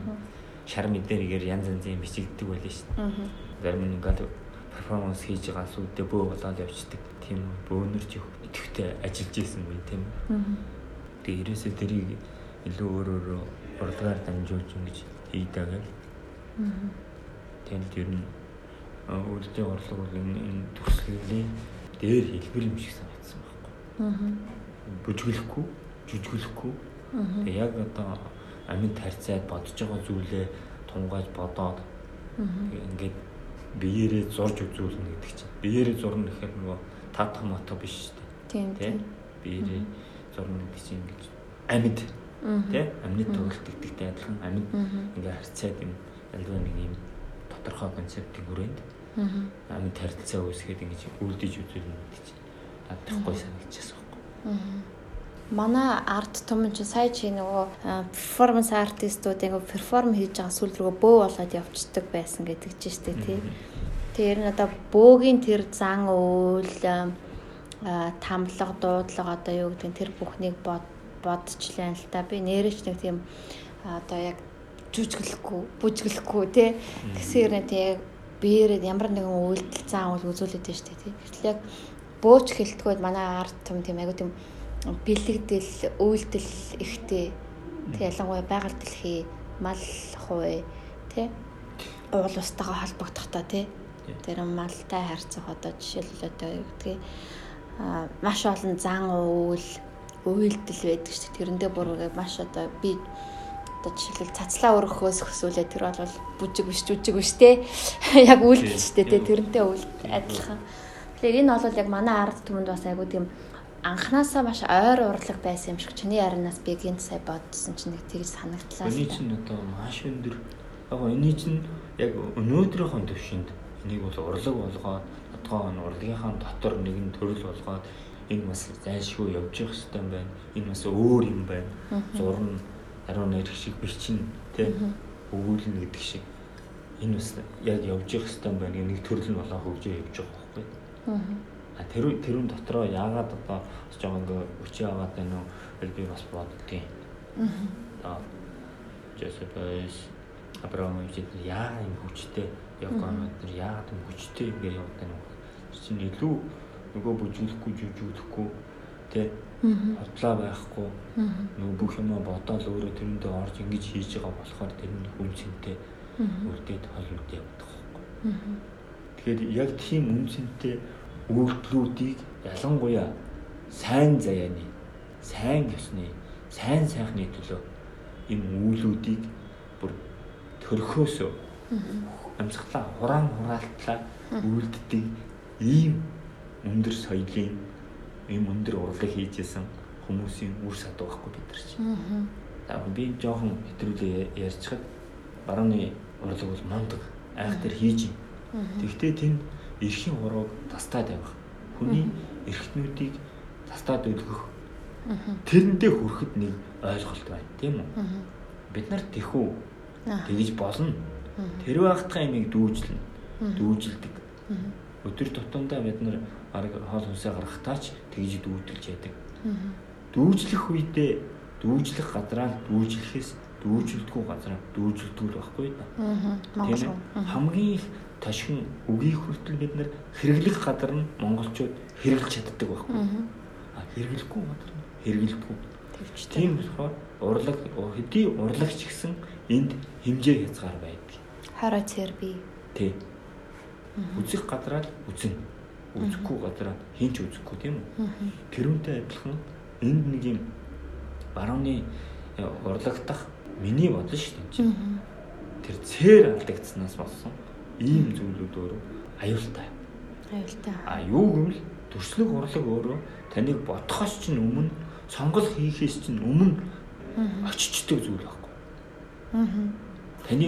Speaker 3: шар мэдээгээр янз янзын бичигддэг байлаа шүү дээ. Зарим нь ингээд перформанс хийж байгаа сүудээ бөө болоод явцдаг. Тийм бөөнөрч идэвхтэй ажиллаж исэн үе тийм. Тэгээ ерөөсөө тэрийг илүү өөр өөр урлагаар дамжуулж ингэж хийдэг гэл. Тэгээд ер нь үүдтэй орлого бол энэ төслийн дээр хэлбэр юм шиг санагдсан байхгүй. Аа. Бүжгэлэхгүй, жүжиглэхгүй. Тэгээ яг одоо амин тарьцаад бодож байгаа зүйлээ тунгааж бодоод ингээд биеэрээ зурж үзүүлнэ гэдэг чинь. Биеэрээ зурна гэхээр нөгөө татах мото биш шүү дээ.
Speaker 2: Тийм тийм.
Speaker 3: Биеэрээ зурна гэдэг чинь ингэж амьд. Тий амьд тоглолт гэдэгтэй адилхан амьд. Ингээ харьцаад юм альва нэг юм тодорхой концептын хүрээнд амьд харилцаа үүсгээд ингэж үлдэж үзүүлнэ гэдэг чинь. Надахгүй санагдчихсан байхгүй
Speaker 2: манай арт түмэн чи сая чи нөгөө перформанс артистууд ингээ перформ хийж байгаа сүл рүү бөө болоод явцдаг байсан гэдэг чинь шүү дээ тий. Тэр нь одоо бөөгийн тэр зан үйл тамлага дуудлага одоо юу гэдэг тэр бүхнийг бод бодчихлаа л та. Би нэрэж нэг тийм одоо яг жүжиглэхгүй, бүжиглэхгүй тий. Тэсээр нэг тий биеэр ямар нэгэн үйлдэл зан үйл үзүүлээд байна шүү дээ тий. Гэтэл яг бөөч хэлтгүүд манай арт түм тийм айгу тийм бэлэгдэл, үйлдэл ихтэй. Тэг ялангуяа байгаль дэлхий, мал хувь тий уул устайгаа холбогдохдоо тий тэр малтай харьцах одоо жишээлбэл одоо гэдгийг маш олон зан уул үйлдэл байдаг шүү дээ. Тэрэндээ бүр маш одоо би одоо жишээлбэл цацлаа өргөхөөс хөсүүлээ тэр бол бүжиг биш жүжиг биш те яг үйлдэл шүү дээ тэрнтэй үйлд адилхан. Тэгэхээр энэ бол яг манай ард түмэнд бас айгуу тийм анханасаа маш ойр урлаг байсан юм шиг чиний ярианаас би гинт сая бодсон чинь нэг тэгж санагдлаа.
Speaker 3: Эний чинь одоо маш өндөр. Яг эний чинь яг өнөөдрийнхөө төвшөнд энийг бол урлаг болгоод тодгоо урлагийнхаа дотор нэгэн төрөл болгоод энэ бас зайлшгүй явж явах хэрэгтэй юм байна. Энэ бас өөр юм байна. Зурна ариун нэр шиг бичнэ тий өгүүлнэ гэдэг шиг энэ бас яг явж явах хэрэгтэй юм байна. Нэг төрөл нь болоо хөгжөө явж байгаа байхгүй. Аа тэр тэрүүн дотроо яагаад одоо бас жоо ингээ өчөө аваад байна уу? Би бас боддгийн. Аа. Жосепс Абрамович яагаад юм хүчтэй? Явган тэр яагаад юм хүчтэй ингээ явдаг юм чинь илүү нөгөө бүжиглэхгүй жүжиглэхгүй тэ хотлоо байхгүй. Нөгөө бүх юм бодоол өөрөө тэрэндээ орж ингэж хийж байгаа болохоор тэр нь хүмсэнтэй үлдээд холмод явдаг байхгүй. Тэгэхээр яг тийм үнцэнтэй үйлдэлүүдийг ялангуяа сайн заяаны, сайн ёсны, сайн сайхны төлөө энэ үйлүүдийг бүр төрхөөс амьсгалаа хураан хураалтлаа үйлддэг ийм өндөр соёлын ийм өндөр урлаг хийжсэн хүмүүсийн үр садуу байхгүй бид нар чинь. Аа би жоохон хэтрүүлээ ярьчихад барууны урлаг бол мундаг айх дээр хийж. Тэгвэл тэнд эрхийн хурууг тастаад явах. Хүний эрхтнүүдийг тастаад өлгөх. Тэрэндээ хүрэхэд нэг ойлголт байна, тийм үү? Бид нар тэхүү тэгж болно. Тэр багтхаа имийг дүүжлэн. Дүүжилдэг. Өдөр тутамдаа бид нар хоол хүнсээ гаргахтаач тэгж дүүжилж яадаг. Дүүжлэх үедээ дүүжлэх газраа дүүжлэхээс дүүжилдэггүй газраа дүүжилдэг л байхгүй да. Тийм хамгийн их ташин үгийг хүртэл бид нэр хэрэглэх гадар нь монголчууд хэрэглэж чаддаг байхгүй. А хэрэглэхгүй гадар нь хэрэглэхгүй. Тийм болохоор урлаг хэдий урлагч гэсэн энд хэмжээ хязгаар байдаг.
Speaker 2: Хараа цэр би.
Speaker 3: Тий. Үзэх гадраа үзнэ. Үзэхгүй гадраа хинч үзэхгүй тийм үү? Тэрүүнтэй адилхан энд нэг юм барууны э, урлагтах миний бодлоо шүү дээ. Тэр цээр алдагдсанаас болсон ийм зүйлүүд өөрөө аюултай.
Speaker 2: Аюултай.
Speaker 3: А юу гэвэл төрслөг урлаг өөрөө таныг бодхоос чинь өмнө сонголт хийхээс чинь өмнө очичдаг зүйл байхгүй. Аа. Таны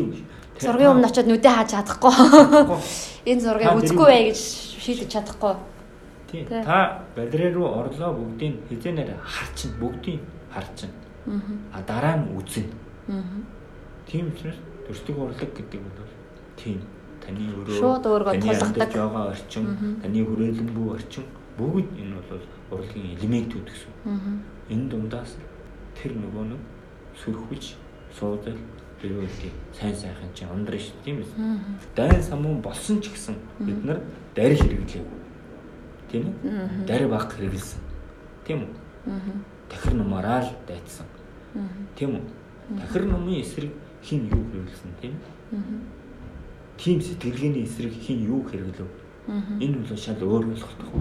Speaker 2: Зургийн өмнө очиод нүдэ хааж чадахгүй. Энэ зургийг үзэхгүй бай гэж шийдэж чадахгүй.
Speaker 3: тий.
Speaker 2: Тий.
Speaker 3: Та балерин руу орлоо бүгдийг хизэнээр харчин бүгдийг харчин. А дараа нь үзэн. Тийм учраас төрстөг урлаг гэдэг бол тийм таны өрөө
Speaker 2: Шууд өөргөө
Speaker 3: таны
Speaker 2: тулгадаг.
Speaker 3: байгаа орчин, таны хүрээлэнгүй орчин бүгд энэ бол урлагийн элементүүд гэсэн. Энэ дундаас тэр нөгөө нэг сөрхөж суудал биеүдий сайн сайхан чинь ундрна шүү тийм үү? Дайн самуун болсон ч гэсэн бид нар дарь хэрэглэв. Тийм үү? Дарь баг хэрэглэсэн. Тийм үү? Тахир нумаараа л дайцсан. Тийм үү? Тахир нумын эсрэг хин юу хэрэглэсэн тийм үү? Тийм сэтгэлгээний эсрэг хин юу хэрэглэв? Энэ бол шал өөр болохдох.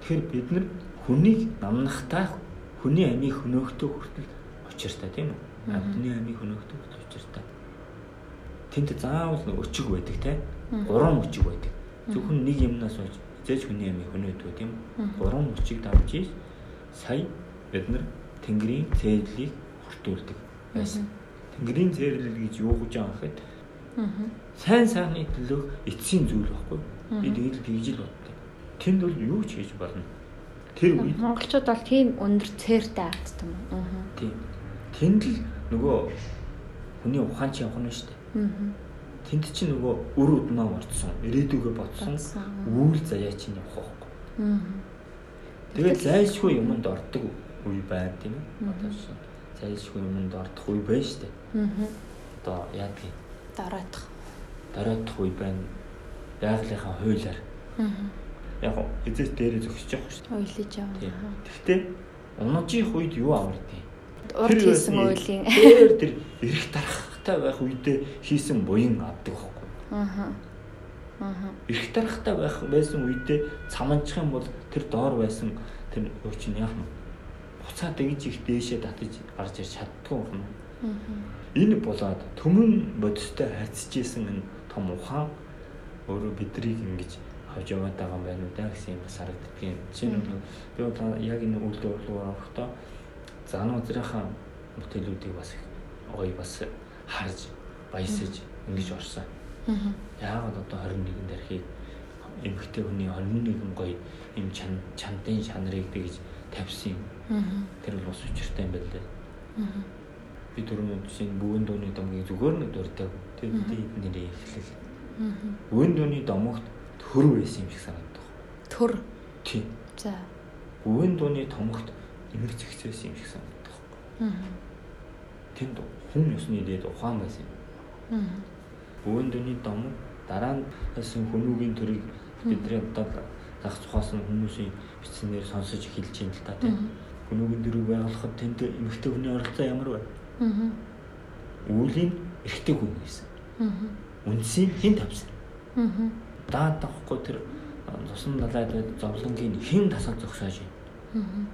Speaker 3: Тэгэхээр бид нар хүнийг намнахтай хүний амийг хөнөөхтөө хүртэл учиртай тийм үү? Амтны амийг хөнөөхтөө хүртэл учиртай. Тэнд заавал өчиг байдаг те. Гурван өчиг байдаг. Зөвхөн нэг юмнаас болж зээж хүний амийг хөнөөдгөө тийм үү? Гурван өчиг давж ийж сая бид нар Тэнгэрийн цээрлийг хүртүүлдэг байсан. Тэнгэрийн цээрлэл гэж юу гэж байгаа гэхэд сайн сайхны төлөө эцсийн зүйл байхгүй. Би тэгэл тэгж л боддог. Тэнд бол юу ч хийж болно. Тэр үед
Speaker 2: Монголчууд бол тийм өндөр цээртэй ардт юм? Аа.
Speaker 3: тийм. Тэнд л нөгөө хүний ухаан чи явах нь шүү дээ. Тэнд чи нөгөө өр удмаа орцсон, ирээдүгөө бодсон, үйл заяа чинь явах байхгүй.
Speaker 2: Аа.
Speaker 3: Тэгээд зайлшгүй юмд ордог үе байна тийм ээ. Одоо зайлшгүй юмд ордох үе байна шүү дээ.
Speaker 2: Аа.
Speaker 3: Одоо яадаг
Speaker 2: Дараадах.
Speaker 3: дараадах үе байна. Байгалийнхаа хуулиар.
Speaker 2: Аа.
Speaker 3: Яг эзэс дээрээ зөксөж явах шүү Тийм.
Speaker 2: яваа.
Speaker 3: Гэхдээ унажих үед юу авардیں۔
Speaker 2: Урд хийсэн үйлийн.
Speaker 3: Тэр тэр эрэх дарахтай байх үедээ хийсэн буян авдаг байхгүй.
Speaker 2: Аа. Аа.
Speaker 3: Эрэх дарахтай байх байсан үедээ цаманчих юм бол тэр доор байсан тэр юу чинь яах нь буцаа дэгж их дээшээ татаж гарч ирж чаддгүй юм. Энэ болоод төмөн бодистой харьцаж исэн энэ том ухаан өөрөө бидрийг ингэж авч яваад байгаа юм байна уу да гэсэн юм бас харагддаг юм. Жишээ нь би бол яг энэ үйлдэл рүү орохдоо зануузрынхаа бүтээлүүдийг бас их гоё бас харж баясаж ингэж орсон. Яагаад одоо 21 дэрхийг эмгтэй хүний 21 гоё юм чан чандын чанарыг тэгж тавьсан юм. Тэр бол бас учиртай юм байна лээ. Би жишээ нь бүүн дууны домгийг зүгээр нэг дуртай. Тэр нэрээ эхлэх. Бүүн дууны домогт төр байсан юм шиг санагдав.
Speaker 2: Төр.
Speaker 3: Тийм.
Speaker 2: За.
Speaker 3: Бүүн дууны томогт эмэг зэгцсэн юм шиг санагдав.
Speaker 2: Аа.
Speaker 3: Тэнд хүн ёсны дээд ухаан байсан юм.
Speaker 2: Аа.
Speaker 3: Бүүн дууны дом дараа нь хүмүүгийн төрийг бидний одоо зах цухаас нь хүмүүсийн бичснээр сонсож эхэлж байна л та тийм. Хүмүүгийн төрийг байгуулахад тэнд эмэгтэй хүний оролцоо ямар вэ?
Speaker 2: Аа.
Speaker 3: Үүлийн эрэгтэй хүн байсан.
Speaker 2: Аа.
Speaker 3: Үндсийн хэн тавьсан?
Speaker 2: Аа.
Speaker 3: Даад тахгүй тэр цусан далайд байд зовлонгийн хэн тасал зогсоож байна?
Speaker 2: Аа.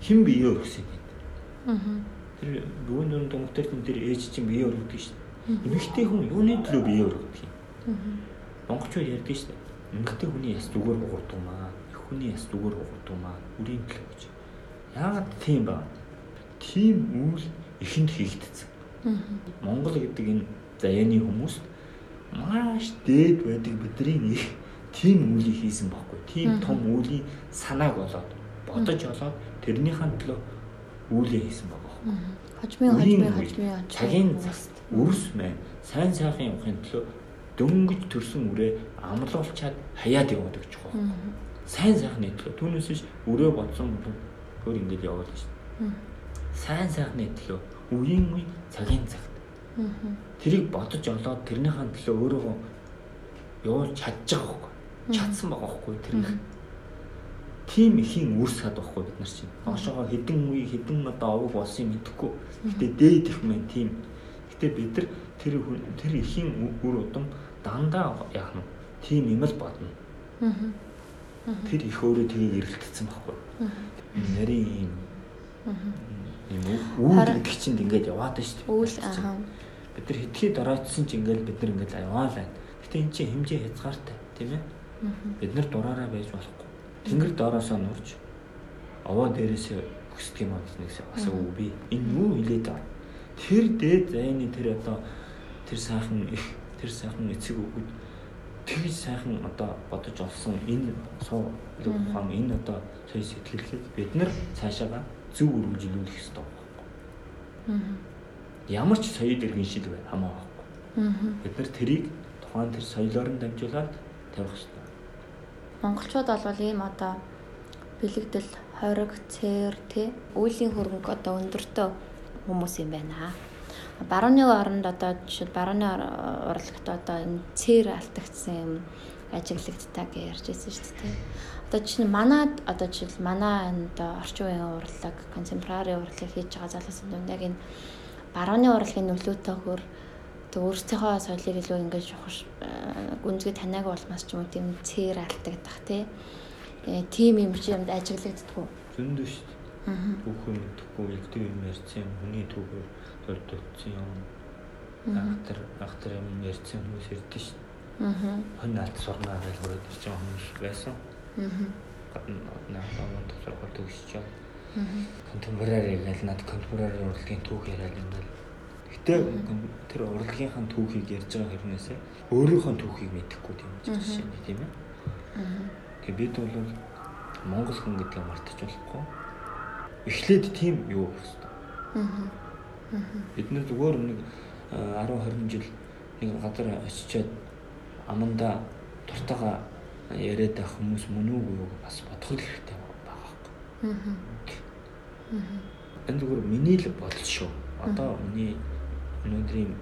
Speaker 3: Хэн бие өргөсөн юм?
Speaker 2: Аа.
Speaker 3: Тэр бүүн дүн тэн тэр ээж чинь бие өргөдөг шүү дээ. Эмэгтэй хүн юуны төлөө бие өргөдөг юм? Монголчууд ярьдаг шүү дээ. Эмэгтэй хүний яс зүгээр уурдаг маа. Их хүний яс зүгээр уурдаг маа. Үрийн төлөө гэж. Яагаад тийм ба? Тийм үйл ихэнд хийгдсэн. Монгол гэдэг энэ заяаны хүмүүст маш дээд байдаг бидний их тийм үйлийг хийсэн байхгүй. Тийм том үлийн санааг болоод бодож олоод тэрнийхэн төлөө үйлээ хийсэн байгаа байхгүй.
Speaker 2: Хожмын хожмын хожмын хожмын.
Speaker 3: цагийн цаг үрс мэн сайн сайхан явахын төлөө дөнгөж төрсөн үрээ амлуулчаад хаяад яваад гэж байгаа. Сайн сайхны төлөө түүнээс биш өрөө бодсон бол өөр ингэж яваад шүү. Сайн сайхны төлөө үеийн үе цагийн цагт тэрийг бодож олоод тэрнийхэн төлөө өөрөөгөө явуулж чадчих байхгүй. Чадсан байгаа байхгүй тэр их. Тим ихийн үр сад байхгүй бид нар чинь. Хоошоогоо хідэн үе хідэн одоо овог болсон юм мэдэхгүй. Гэтэ дээд их мэн тийм. Гэтэ бид нар тэр тэр ихийн үр удам дандаа яах нь тийм юм л бодно. Тэр их өөрөө тгийг эргэлтсэн байхгүй. Нарийн юм юм
Speaker 2: Харин-
Speaker 3: гэдэг чинь ингээд яваад байна шүү дээ.
Speaker 2: Үйл аа.
Speaker 3: Бид нар хэдхий доройтсон ч ингээд бид нар ингээд яваа л байна. Гэтэ эн чинь хэмжээ хязгаартай тийм ээ. Бид нар дураараа байж болохгүй. Тэнгэр доороосоо нурж овоо дээрээсээ өсдөг юм аа гэснээс бас үгүй би энэ юу хилээд байгаа. Тэр дээд зайны тэр одоо тэр сайхан тэр сайхан эцэг өгүүд тэгж сайхан одоо бодож олсон энэ суу ухаан энэ одоо сая сэтгэлгээд бид нар цаашаага зөв үргэлжлүүлэх хэрэгтэй байна. Ямар ч соёл иргэн шил бай хамаагүй. Бид нар тэрийг тухайн тэр соёлоор нь дамжуулаад тавих хэрэгтэй.
Speaker 2: Монголчууд бол ийм одоо бэлэгдэл, хориг, цээр, тэ үеийн хөрөнгө одоо өндөртөө хүмүүс юм байна. Барууны оронд одоо жишээ барууны урлагт одоо энэ цээр алтагдсан юм ажиглагдтаа гэж ярьж байсан шүү дээ. Одоо чинь манад одоо жишээл манай энэ орчин үеийн урлаг, контемпорари урлаг хийж байгаа залуусын дунд яг энэ барууны урлагийн нөлөөтэй хөр тэг өөрсдийнхөө соёлыг илүү ингэж ухаш гүнзгий таниаг болмас ч юм уу тийм цээр алтагдах тий. Тийм юм чи юмд ажиглагддггүй.
Speaker 3: Зөндөө шүү дээ. Аа. Түүхэн мэдхгүй эгдүү юм ярьсан юм. Хүний түүхээр дурдсан юм. Ахтар ахтар юм ярьсан хүмүүс ярьдэн шүү дээ. Аа. Хон наалт сурнаа гэж хөрөд ирж байгаа хүмүүс байсан. Аа. Гадна наалт тусах төгсөж байгаа. Аа. Контемпорари гэл над контемпорари урлагийн түүх яриад юм даа Гэтэ тэр урлагийнхаа түүхийг ярьж байгаа хэрнээсээ өөрийнхөө түүхийг мэдэхгүй ч жишээ нь тийм ээ. Тэгээ бид бол Монгол хүн гэдгийг мартаж болохгүй. Эхлээд тийм юу хэрэгтэй. Бид нар зүгээр нэг 10 20 жил нэг газар очичоод аманда дуртайгаа яриад байх хүмүүс мөн үү юу бас бодох хэрэгтэй байгаа байхгүй. Энэ зүгээр миний л бодол шүү. Одоо миний өнөөдрийн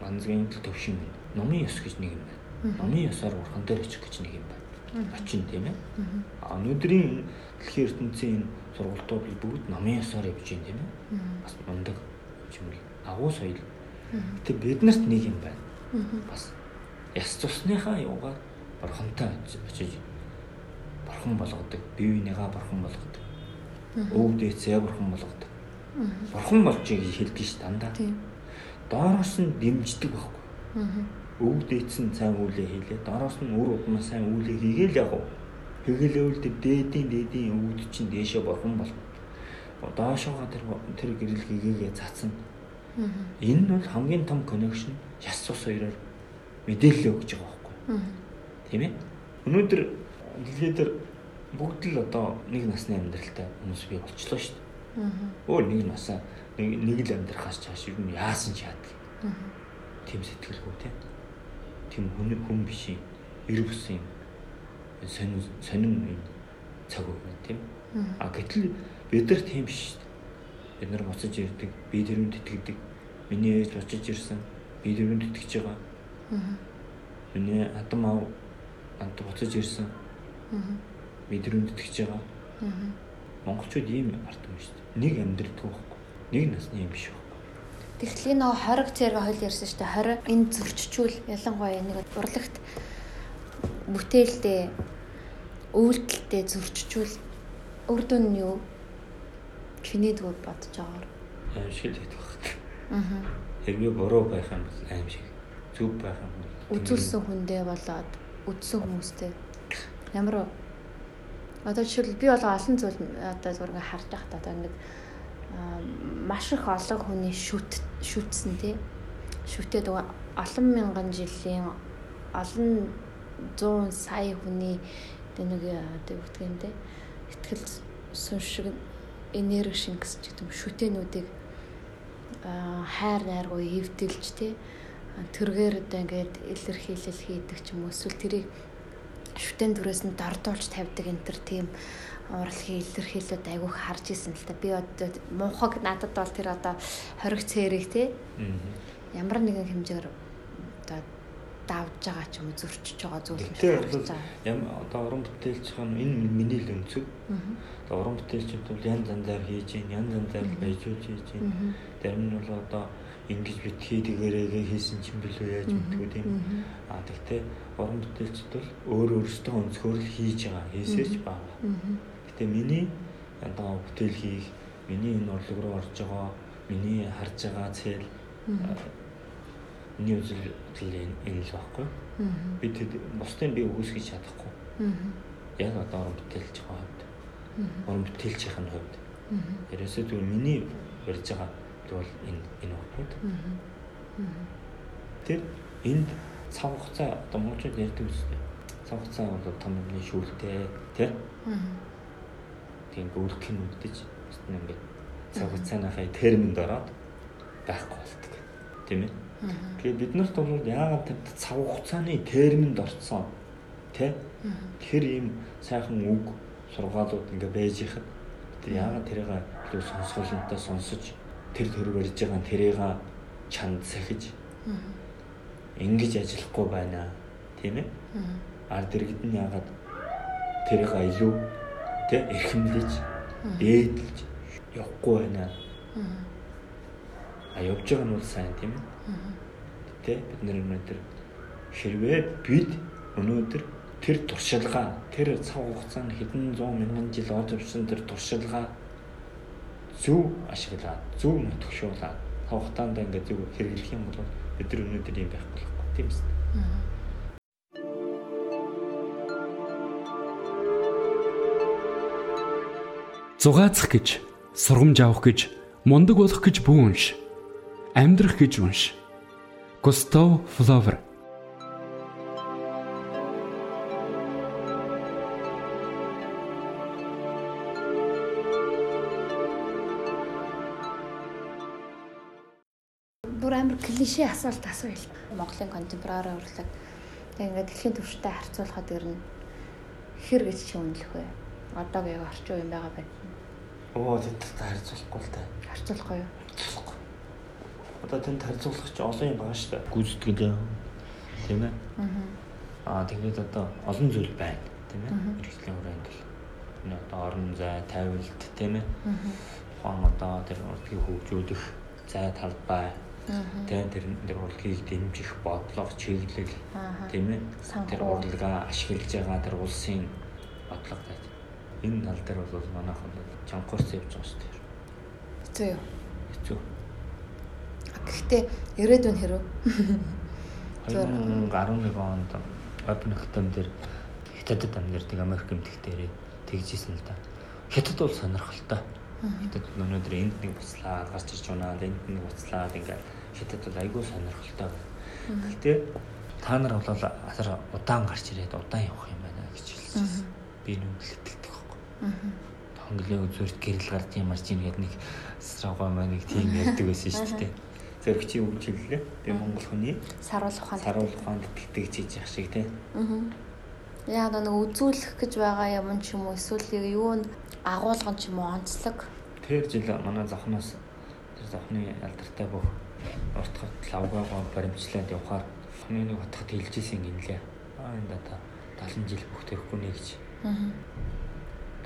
Speaker 3: ганцгийн төвшин байна. Номын ёс гэж нэг юм байна. Номын ёсоор урхан дээр очих гэж нэг юм байна. Очин тийм ээ. А өнөөдрийн дэлхийн ертөнцийн сургалтууд бүгд номын ёсоор явж байна тийм ээ. Бас мундаг юм л агуу соёл. Тэг биднэрт нэг юм байна. Бас яс цусныхаа юугаар бурхантай очиж бурхан болгодог, бие бинийгаа бурхан болгодог. Өв дээцээ бурхан болгодог. Бурхан болж хэлдэг ш дандаа. Доороос нь дэмждэг байхгүй. Аа. Өв дээдсэн сайн үүлээ хийлээ. Доороос нь үр удмаа сайн үүлээ хийгээл яг. Хэгэлэвэл дээдийн дээдийн өвд чинь дээшээ борхон бол. Доошоогоо тэр тэр гэрэл хийгээгээ цацсан. Энэ бол хамгийн том коннекшн яс цус хоёроор мэдээлэл өгч байгаа байхгүй. Тийм ээ. Өнөөдөр дэлхийд дээр бүгд л одоо нэг насны амьдралтай хүмүүс бий болчлоо шүү дээ. Өөр нэг насаа нэг нэг л амьдрахаас чааш юу нь яасан ч яадаг. Тийм сэтгэлгүй тийм. Тийм хүн хүн биш юм. Эр бусын сонин сонин юм цаг үе тийм. А гэтэл бид нар тийм биш шүү дээ. Бид нар буцаж ирдэг, би тэрүүнд итгэдэг. Миний ээж буцаж ирсэн, би тэрүүнд итгэж байгаа. Миний адам аав ант буцаж ирсэн. Тэрүүнд итгэж байгаа. Монголчууд ийм ард юм шүү дээ. Нэг амьдралдгүй нэг насны юм биш үү.
Speaker 2: Тэгэхээр нөгөө хориг цэрэг хойл ярьсан шүү дээ. Хориг энэ зөрчичүүл ялангуяа нэг урлагт бүтээлдээ өвөлдөлтөө зөрчичүүл өрдөн нь юу? Чиний дүү бодож байгаагаар
Speaker 3: аим шиг л байдаг. Аа. Хэрвээ буруу байх юм бол аим шиг. Зөв байх юм
Speaker 2: үзүүлсэн хүндээ болоод үдсэн хүмүүстэй. Ямар одоо жишээл би бол олон зүйл одоо зүгээр харж байхдаа одоо ингээд маш их олон хүний шүт шүтсэн тий. Шүтээд олон мянган жилийн олон 100 сая хүний нэг одоо гэх юм те. Ихтгэл сүн шиг энерги шингэс ч гэдэг шүтэнүүдийг хайр найргуу эвдэлж те тэргээр одоо ингээд илэрхийлэл хийдэг ч юм уу эсвэл тэрийг шүтэн төрөөс нь дордуулж тавьдаг энэ төр тийм урлагийн илэрхийлэлд айгүйх харж исэн л та. Би одоо муухаг надад бол тэр одоо хориг цэрэг тий. Ямар нэгэн хэмжээр одоо давж байгаа ч юм уу зөрчиж байгаа зүйл
Speaker 3: юм шиг. Ямар одоо уран бүтээлч хаан энэ миний л өнцөг. Одоо уран бүтээлчд бол янз янзаар хийж янз янзаар байжууж хийж. Зарим нь бол одоо ингэж битгий дэгэрээгээ хийсэн ч юм билүү яаж мэдгүй тийм. А тэгтээ уран бүтээлчд бол өөр өөрсдөө өнцгөр л хийж байгаа. Хийсэж байгаа. Гэтэ миний одоо бүтээл хийх, миний энэ урлаг руу орж байгаа, миний харж байгаа цэл миний үзэл энэ л байхгүй. Би тэд бусдын би өгөөсгөж чадахгүй. Яг одоо уран бүтээлч байгаа хувьд. Уран бүтээлчийн хувьд. Ерөөсөө тэгвэл миний барьж байгаа бол энэ энэ багууд. Тэр энд цаг хугацаа одоо монголчууд ярьдаг үстэй. Цаг хугацаа бол том юмны шүүлтэй тий. Тийм гүйлгэх нь үдэж ингээд цаг хугацааныхаа терминд ороод байхгүй болдог. Тийм ээ. Тэгэхээр бид нарт бол яагаад тэр цаг хугацааны терминд орцсон тий. Тэр ийм сайхан үг сургаалууд ингээ байж ихад тэр яагаад тэрийг илүү сонсголонтой сонсож тэр төр барьж байгаа тэрийг чанд сахиж ингэж ажиллахгүй байна. Тийм ээ? Ард иргэд нь яагаад тэрийг илүү тий эрхэмлэж дээдлж явахгүй байна? А явж байгаа нь бол сайн тийм ээ? Тэ бид нар өнөөдөр хэрвээ бид өнөөдөр тэр туршилгаа тэр цаг хугацаанд хэдэн зуун мянган жил орж ирсэн тэр туршилгаа зөв ашиглаад зөв нөтгшүүлээд тавхтаанд ингээд зөв хэрэглэх юм бол бид нар өнөөдөр юм байхгүй болохгүй тийм үст.
Speaker 1: Зугаацах гэж, сургамж авах гэж, мундаг болох гэж бүү унш. Амьдрах гэж унш. Густав Флавер
Speaker 2: 1913 тийшээ асуулт асууя. Монголын контемпорари урлаг ингээд дэлхийн түвштэй харьцуулахад ер нь хэр гэж чи үнэлэх вэ? Одоогийн орчин үеийн байгаа байна.
Speaker 3: Оо тэдтэй харьцуулахгүй л та.
Speaker 2: Харьцуулахгүй юу? Харьцуулахгүй.
Speaker 3: Одоо тэнд харьцуулах чи олон юм байгаа шүү дээ. Гүйцэтгэл тийм ээ. Аа тэгээд одоо олон зүйл байна тийм ээ. Хэрэгслийн хүрээнд л энэ одоо орон зай, тайвалт тийм ээ. Тухайн одоо тэр урдгийг хөгжүүлэх зай талбай тэгээ тэр тэр урлагийг дэмжих бодлого чиглэл тийм ээ. Тэр урлагаа ашиглаж байгаа тэр улсын бодлого байж. Энэ тал дээр бол манайх бол чанхуурс явж байгаа шүү дээ.
Speaker 2: Хэцүү юу?
Speaker 3: Хэцүү.
Speaker 2: Гэхдээ ирээдүйн хэрэг
Speaker 3: 2011 онд Hackathon дээр хятадд амьдардаг Америк эмэгтэйрээ тэгжсэн л да. Хятад бол сонирхолтой. Хятад өнөөдөр энд нэг буцлаа гарч ирж байна. Энд нэг буцлаад ингээд хятад бол айгүй сонирхолтой. Гэхдээ та нар бол асар удаан гарч ирээд удаан явах юм байна гэж хэлсэн. Би нүгэл итгэлдэг байхгүй. Хонглын үзүүрт гэрэл гарч юм марч юм гээд нэг саргой маань нэг тийм ярьдаг байсан шүү дээ зөрөгчийн үг чиглэлээ. Би монгол хүний
Speaker 2: саруул ухаанд
Speaker 3: саруул ухаанд тэгтэж хийж явах шиг тий.
Speaker 2: Аа. Яг нэг үзүүлэх гэж байгаа юм ч юм уу эсвэл юу н агуулган ч юм уу онцлог.
Speaker 3: Тэр жил манай зохноос тэр зохны алдартай бүх урт хот лавгагаа баримтлаад явхаар хүний нэг хотход хэлжсэн гинлээ. Аа энэ дата 70 жил бүх тэрхгүй нэ гэж.
Speaker 2: Аа.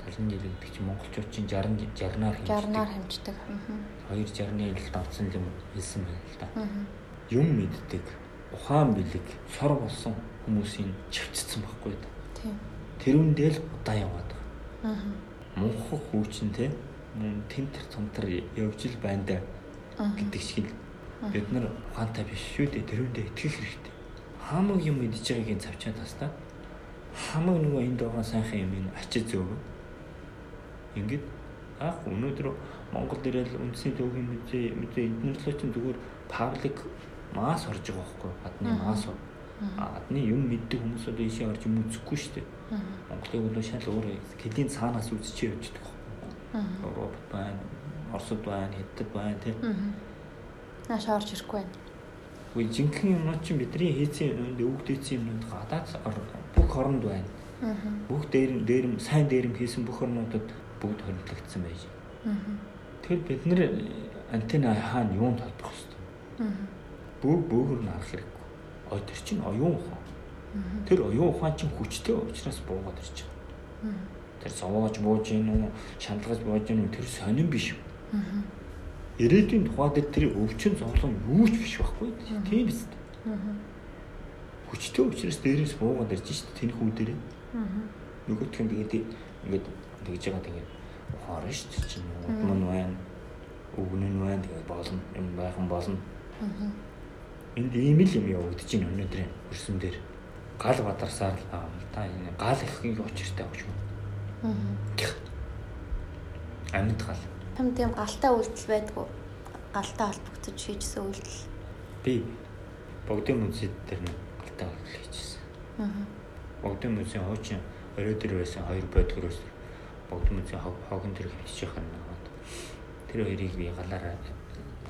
Speaker 3: 70 жил гэдэг чинь монголчууд чинь 60 60-аар
Speaker 2: хэмждэг. 60-аар хэмждэг. Аа.
Speaker 3: 260-ны илт авсан юм хэлсэн байна л да. Юм мэддэг, ухаан бэлэг, сор болсон хүмүүсийн чивцсэн байхгүй да.
Speaker 2: Тийм.
Speaker 3: Тэрүүндээ л удаан яваад байгаа.
Speaker 2: Аа.
Speaker 3: Мунхах хүүчин те тентэр цомтар явж ил байна да гэдэг шиг л бид нар ухаантай биш шүү дээ тэрүүндээ итгэх хэрэгтэй. Хамаг юм мэдж байгаагийн завчаад тас та хамаг нөгөө энд байгаа сайхан юм ин ачиж зөөгөө Ингээд ах өнөөдөр Монголд ирэл үндэсний төвийн музей музей эднэрлээ чинь зүгээр паблик масс орж байгаа байхгүй гадны масс адны юм мэддэг хүмүүс одоо ийшээ орж юм үзэхгүй шүү дээ. Монголыг бол шал өөр хэдийн цаанаас үзчихээ явж байгаа байхгүй. Европ байна, Оросд байна, Хятад байна тий.
Speaker 2: Нааш орж ирэхгүй байна.
Speaker 3: Үгүй жинхэнэ юмнууд чинь бидний хийцэн юмнууд өвгдээсэн юмнууд гадаад бүх оронд байна. Бүх дээр дээр сайн дээрэм хийсэн бүх орнуудад бүгд хоригдлогдсон байж. Тэгэхээр бид нэр антенна хаана юунд холбох хэвээр. Бөө бөөгөр нь арах хэрэггүй. Тэр чинь оюун ухаан. Тэр оюун ухаан чинь хүчтэй учраас буугаад ирж байгаа. Тэр зовоож бууж гин үү, шаналгаж бууж гин үү тэр сонирн биш үү. Ирээдүйн тухай дээр тэр өвчин зовлон юу ч биш байхгүй. Тийм биз дээ. Хүчтэй учраас дээрээс буугаад ирж шít тэнх үү дээрээ. Нөгөөх нь тэгээд ингээд тэгж байгаа тэгээд ухаар шүү дээ чинь удам нь байна өгнө нь байна тэгээд болно юм байхан болно. Энд ийм л юм явагдаж байна өнөөдрийн хөрсөн дээр. Гал бадарсаар л байгаа юм та. Энэ гал ихийн учиртай гэж юм амьд гал
Speaker 2: Там тийм галтай үйлдэл байдгүй. галтай холбогдож хийжсэн үйлдэл.
Speaker 3: Би богдын музейд дээр нэг галтай үйлдэл хийжсэн.
Speaker 2: Аа.
Speaker 3: Богдын музейн хуучин дээр байсан хоёр бодгороос богдын музейн хогон дээр хөвчих юм байна. Тэр хоёрыг би галаараа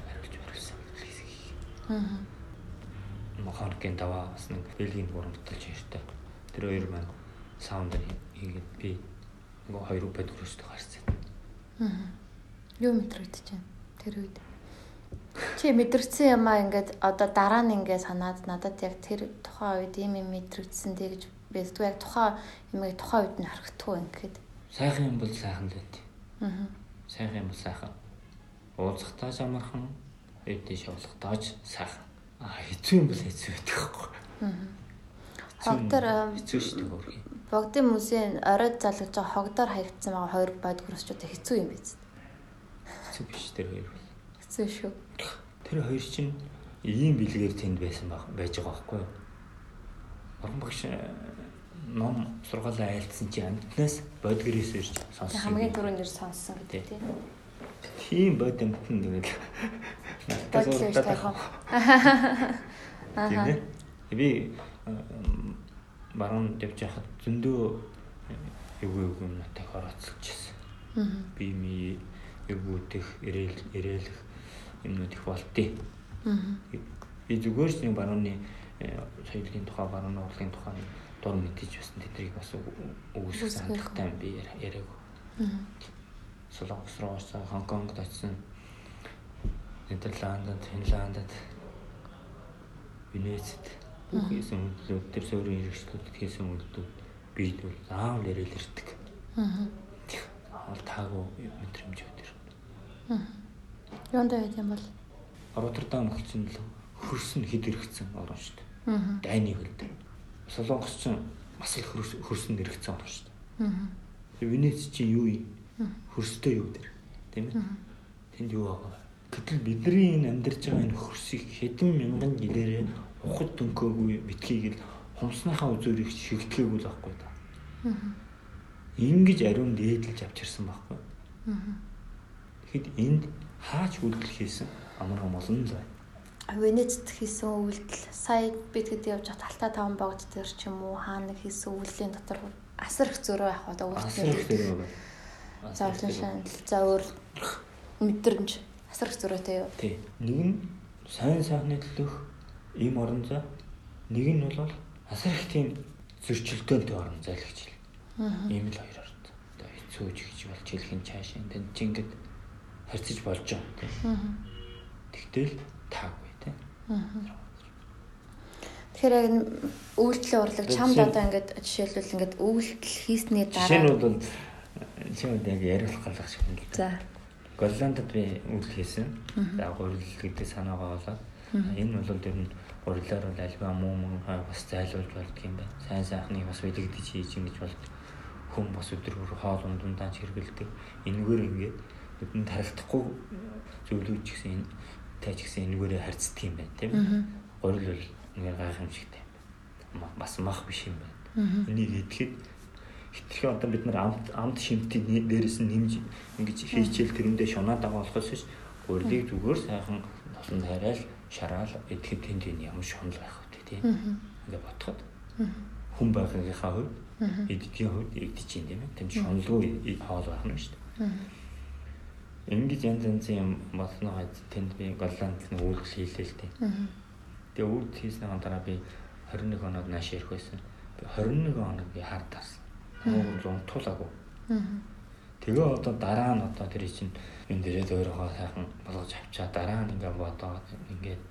Speaker 3: хариулж барилсан хэсэг.
Speaker 2: Аа.
Speaker 3: Мохоркийн даваа бас нэг Бэлгийн гурван баталж ярьтай. Тэр хоёр маань саунд хийгээд би нөгөө хоёр бодгороостой гарсан.
Speaker 2: Аа. Юу мэдрэгдэж байна тэр үед? Чи мэдэрсэн юм аа ингээд одоо дараа нь ингээд санаад надад яг тэр тухайн үед ийм юм мэдрэгдсэн дээ гэж бэлдгүй яг тухайн юмыг тухайн үед нь харагдтгүй ингээд.
Speaker 3: Сайхан юм бол сайхан л байт.
Speaker 2: Аа.
Speaker 3: Сайхан юм бол сайхан. Уулзахтаа амархан, ээдээ шавлахтаач сайхан. А хэцүү юм бол хэцүү байдаг байхгүй.
Speaker 2: Аа. Хогдор
Speaker 3: хэцүү шүү дээ хөргий.
Speaker 2: Богдын мөсийн оройд залгаж байгаа хогдоор хаягдсан байгаа хоёр бодгорсчууд хэцүү юм биз.
Speaker 3: Хэцүү биш тэр хоёр.
Speaker 2: Хэцүү шүү.
Speaker 3: Тэр хоёр чинь ийм бэлгээр тэнд байсан байж байгаа байхгүй юу? Орон багш э, ном сургаалаа айлтсан чи амтнаас бодгорээс ирж сонссон.
Speaker 2: Хамгийн түрүүнд ир сонссон гэдэг тийм.
Speaker 3: Тийм бод амтн нэг
Speaker 2: Бодлоо тайхан.
Speaker 3: Тийм ээ. Би баруун явж байхад зөндөө эвгүй эвгүй натайг орооцолчихсон.
Speaker 2: Аа.
Speaker 3: Би ми эвгүүдэх, ирээл ирээлэх юмнууд их болтыг.
Speaker 2: Аа.
Speaker 3: Би зүгээр ч нэг барууны соёлын тухай, барууны урлагийн тухай дур мэдээж бас тэднийг бас үгүйсэх сандахтай би яриаг.
Speaker 2: Аа.
Speaker 3: Солонгос руу очсон, Хонконгд очсон. Нидерландд, Финландд, Венецид хийсэн үйлдэлүүд тэр суурийн хэрэгслүүд хийсэн үйлдэлүүд бид бол заавал яриад ирдэг.
Speaker 2: Аа.
Speaker 3: Заавал таагүй мэдрэмж.
Speaker 2: Юунд байд юм бол
Speaker 3: Роттердам гэгчэн л хөрсөн хэд иргэцэн орно шүү дээ.
Speaker 2: Аа.
Speaker 3: Дайны хөлд. Солонгос ч бас л хөрсөн иргэцэн орно шүү дээ.
Speaker 2: Аа.
Speaker 3: Венец чи юу юм? Хөрстэй юу дээр? Тийм ээ? Тэнд юу байгаа? Гэтэл бидний энэ амьдарч байгаа энэ хөрсийг хэдэн мянган жилээрээ ухад дөнгөөгүй битгийг л хумсныхаа үзүүрийг шигтгээггүй л байхгүй да.
Speaker 2: Аа.
Speaker 3: Ингиж ариун дээдлж авчирсан байхгүй.
Speaker 2: Аа.
Speaker 3: Тэгэхэд энд хаач үйлдэл хийсэн амар олон л байна.
Speaker 2: Венецд хийсэн үйлдэл сая бид хэд явж хат алтаа таван богд дээр ч юм уу хаана хийсэн үйлдлийн дотор асар их зөрөө явах одоо үйлдэл зовлон шанал за өөр мэдрэмж асар их зөрөөтэй юу
Speaker 3: Тий. Нэг нь сайн сайхны төлөх ийм орон зай. Нэг нь бол асар их тийм зөрчилдөөнтэй орон зай л гэж хэл.
Speaker 2: Аа.
Speaker 3: Ийм л хоёр орон зай. Одоо хэцүү ч гэж болж хэлхэн цааш энэ тэн чи ингээд харьцаж болж байгаа тийм. Тэгтэл таагүй тийм.
Speaker 2: Тэгэхээр яг үйлдэл урлаг чамд одоо ингээд жишээлбэл ингээд үйлдэл хийсний
Speaker 3: Жишээ нь
Speaker 2: дараа
Speaker 3: бол чимэд яг яриулах галах шиг юм л
Speaker 2: за
Speaker 3: Голландд би үйлдэл хийсэн. За гурил гэдэг санаагаа болоод энэ бол ер нь гурилаар бол альва муу муу бас зайлуулж болдго юм байна. Сайн сайхныг бас үлэгдэж хийж ингэж бол хүм бас өдөр бүр хоол ундандаа хэрэгэлдэг. Энэгээр ингээд нүдэнд харагдахгүй зөвлөж гэсэн энэ тааж гэсэн энэгээрээ харьцдаг юм байна тийм ээ. Гурил бол нэг гайхамшигтай юм байна. Бас мах биш юм байна. Энийг идэхэд хитрхи одоо бид нар амт амт шимтийн дээрээс нь нэмж ингэж хийчихэл тэрэндээ шунаа дагуулахаас биш. Гурилыг зүгээр сайхан тосон хайраал шараал идэхэд тэнд энэ ямар шунал байх вэ тийм ингээ ботход хүн байгаагийнхаа хувьд эдгийн хувьд игдэж юм тийм ээ. Тэнд шуналгүй хоол байх нь шүү дээ Ингэж янз янзын юм болсноо тэнд би голланд нэг үйлдэл хийлээ л тийм Тэгээ үүд хийснээр дараа би 21 хоноод нааш ирэх байсан. Би 21 хоног би хар таарсан. Хамаагүй унтуулаагүй. Тэгээ одоо дараа нь одоо тэр чинь энэ дээрээ өөрөөгөө сайхан болгож авчаа дараа нь ингээ бодоод ингээд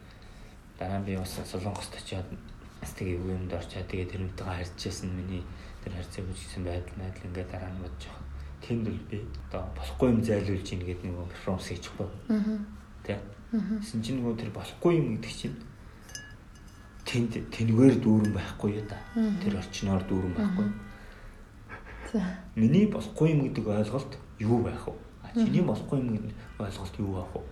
Speaker 3: дараа нь би бас солонгост очиад тэгээ юу юмд орчаа тэгээ тэрнтэйгээ харьцажсэн миний тэр харьцааг үжигсэн байдал байдал ингээ дараа нь бодож байгаа. Тэнд л би одоо болохгүй юм зайлуулж ийн гэдэг нэг перформанс хийчихгүй.
Speaker 2: Аа.
Speaker 3: Тэ. Тэсэн чинь нөгөө тэр болохгүй юм гэдэг чинь тэнд тэнгээр дүүрэн байхгүй юу да. Тэр орчноор дүүрэн байхгүй.
Speaker 2: За.
Speaker 3: Миний болохгүй юм гэдэг ойлголт юу байх вэ? А чиний болохгүй юм гэдэг ойлголт юу байх вэ?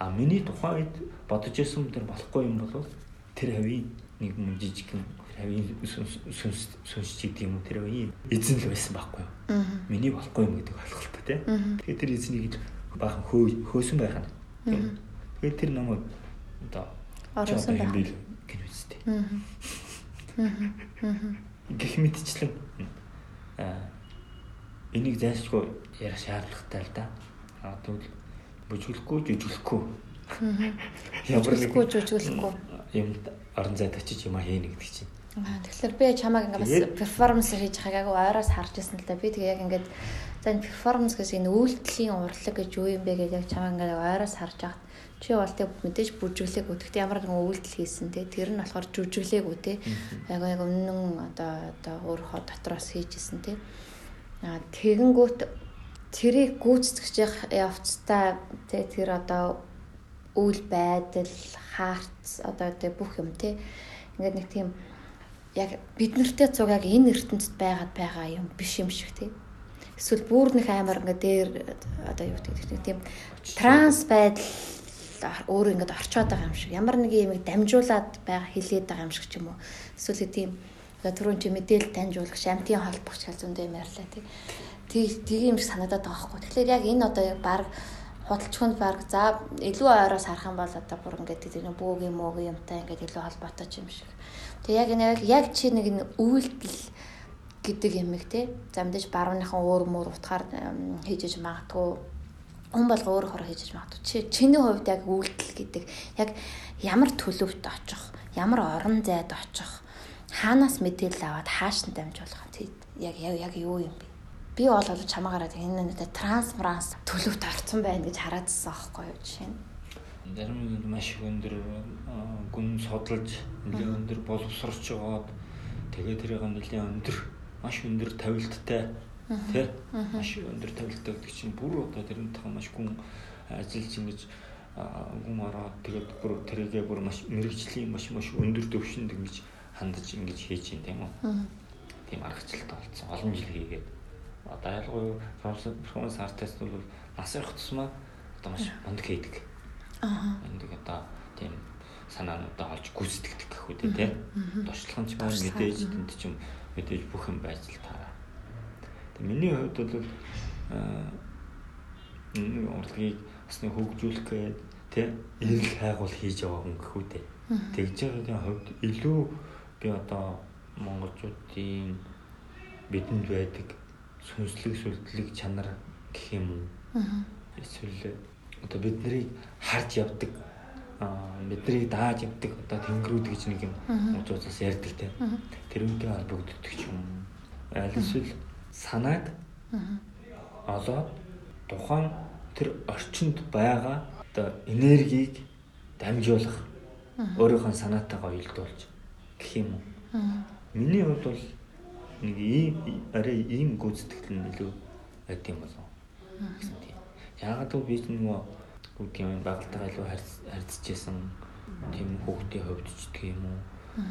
Speaker 3: А миний тухайн үед бодож ирсэн тэр болохгүй юм бол тэр хавийн нэг юм жижигхэн сүнс сүнс гэдэг юм уу тэр хавийн эзэн л байсан байхгүй юу? Миний болохгүй юм гэдэг ойлголт тий. Тэгэхээр тэр эзнийг баахан хөө хөөсөн байх нь Тэгээд тэр намайг одоо
Speaker 2: Оруулсан байх.
Speaker 3: үстэй.
Speaker 2: Аа.
Speaker 3: Гэх мэтчлэн аа энийг зайлшгүй ярих шаардлагатай л да. Аа тэгвэл бүжгэлэхгүй жүжиглэхгүй.
Speaker 2: Жүжиглэхгүй жүжиглэхгүй.
Speaker 3: юм орон зайд очиж юм хийнэ гэдэг чинь.
Speaker 2: Тэгэхээр би чамайг ингээ бас перформанс хийж байгааг агай ойроос харж ирсэн л да. Би тэгээ яг ингээд за энэ перформанс гэж энэ үйлдэлийн урлаг гэж юу юм бэ гэж яг чамайг ингээ ойроос харж байгаад чи бол тэг мэдээж бүжиглээг өтгт ямар нэгэн үйлдэл хийсэн те. Тэр нь болохоор жүжиглээг үү те яг яг өмнө одоо одоо өөрөө дотроос хийжсэн те. Аа тэгэнгүүт тэрийг гүйцэтгэж явцдаа те тэр одоо үйл байдал хаарц одоо тэ бүх юм те. Ингээд нэг тийм яг бид нартэй цуг яг энэ ертөнцид байгаад байгаа юм биш юм шиг тий. Эсвэл бүр нэг амар ингээ дээр одоо юу гэдэг нэг тийм транс байдал өөр ингээд орчоод байгаа юм шиг. Ямар нэг юм дамжуулаад байгаа хилээд байгаа юм шиг ч юм уу. Эсвэл тийм одоо түрүүн чи мэдээлэл таньжуулагч амтын холбогч хэл зөндөө юм ярьлаа тий. Тийм юм шиг санагдаад байгаа хгүй. Тэгэхээр яг энэ одоо баг худалчхонд баг за илүү ойроос харах юм бол одоо бүр ингээд тийм бөөгийн мөөгийн юмтай ингээд илүү холбоотой юм шиг. Тэг яг энэ яг чи нэг үйлдэл гэдэг юм их те. За мэдээж барууныхан өөр мөр утгаар хийж иж магадгүй хүн болго өөр хороо хийж иж магадгүй. Чи чиний хувьд яг үйлдэл гэдэг яг ямар төлөвт очих, ямар орон зайд очих, хаанаас мэдээлэл аваад хааш нь дамжуулах яг яг юу юм бэ? Би бол чамаагараа энэ нэг транс франс төлөвт орцсон байна гэж хараадсан аахгүй юу жишээ нь.
Speaker 3: Зарим нь маш их өндөр гүн содолж нэлээд өндөр боловсрч жагаад тэгээ тэрийг нэлээд өндөр маш өндөр тавилттай тий маш өндөр тавилттай гэдэг чинь бүр одоо тэрний тахаа маш гүн ажиллаж ингэж гүн ороод тэгээд бүр тэрийгээ бүр маш мэрэгжлийн маш маш өндөр төвшөнд ингэж хандаж ингэж хийж юм тийм үү? Тийм аргачлалтай болсон. Олон жил хийгээд. Одоо ялгуу перформанс артист бол нас их тусмаа одоо маш мундаг хийдэг Энэ одоо тийм санаануудаа олж гүйцэтгэдэг гэх үү те туршлага нь ч маань мэдээж тэнд ч юм мэдээж бүх юм байж л таараа. Тэг миний хувьд бол аа энэ урлагийг нэг хөгжүүлэх гээд те эрэл хайгуул хийж яваа хүн гэх үү те. Тэгж байгаагийн хувьд илүү би одоо монголчуудын бидэнд байдаг сүнслэг сүлдлэг чанар гэх юм уу
Speaker 2: Аа.
Speaker 3: эсвэл одоо бид нарыг харж явдаг аа биднийг дааж явдаг одоо тэнгэрүүд гэж нэг юм уцаас ярьдаг те. Тэрүүнтэй холбогддог ч юм. Аль эсвэл санааг олоод тухайн тэр орчинд байгаа одоо энергийг дамжуулах өөрийнхөө санаатайгаа уялдуулж гэх юм уу? Миний хувьд бол нэг ийм арай ийм гүйцэтгэл нь илүү байд юм болов гэсэн тийм. Яагаад гэвэл би ч нөгөө үгдгийн юм байгальтайгаа илүү харьц- харьцажсэн тийм хүүхдийн хувьд ч гэх юм уу.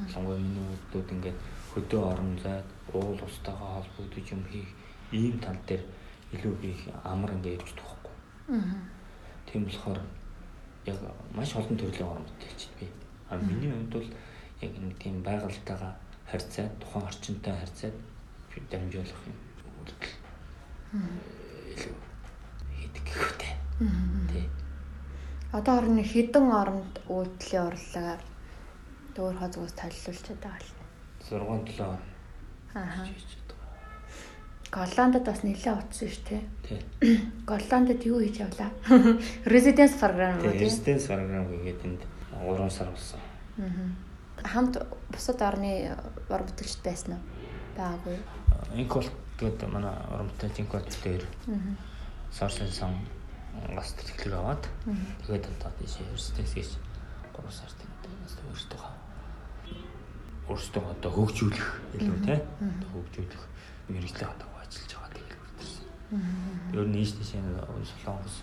Speaker 3: Сонгой миний хүүхдүүд ингээд хөдөө орон зайд уул устайгаа холбогдож юм хийх ийм тал дээр илүү би их амар ингээд ирж тахгүй. Тийм болохоор яг маш олон төрлийн орон бүтээлч би. А миний хувьд бол яг нэг тийм байгальтайгаа харьцаад тухайн орчинтой харьцаад дамжуулах юм. Үйлдэл илүү гэхүүтэй. Тий.
Speaker 2: Одоо орны хідэн оронд үйлдэлийн урлагаар дөөр хозгоос толилуулчихад байгаа л.
Speaker 3: 6 7
Speaker 2: Аа.
Speaker 3: хийж байгаа.
Speaker 2: Голландд бас нэлээд утсан шүү дээ.
Speaker 3: Тий.
Speaker 2: Голландд юу хийж явлаа? Residence program уу тийм?
Speaker 3: резиденс програм хийгээд энд 3 сар болсон.
Speaker 2: Хамт бусад орны ор бүтэлчд байсан уу? Байгаагүй.
Speaker 3: Инколт гэдэг манай урамтай инколт дээр сорсын сан гас тэтгэлэг аваад тэгээд одоо тийш резиденс хийж 3 сар тэмдээс өөртөө өөртөө одоо хөгжүүлэх илүү тий хөгжүүлэх мэрэгжлийн одоо ажиллаж байгаа тэгэл үрдэрсэн. Ер нь ийш тийш солонгос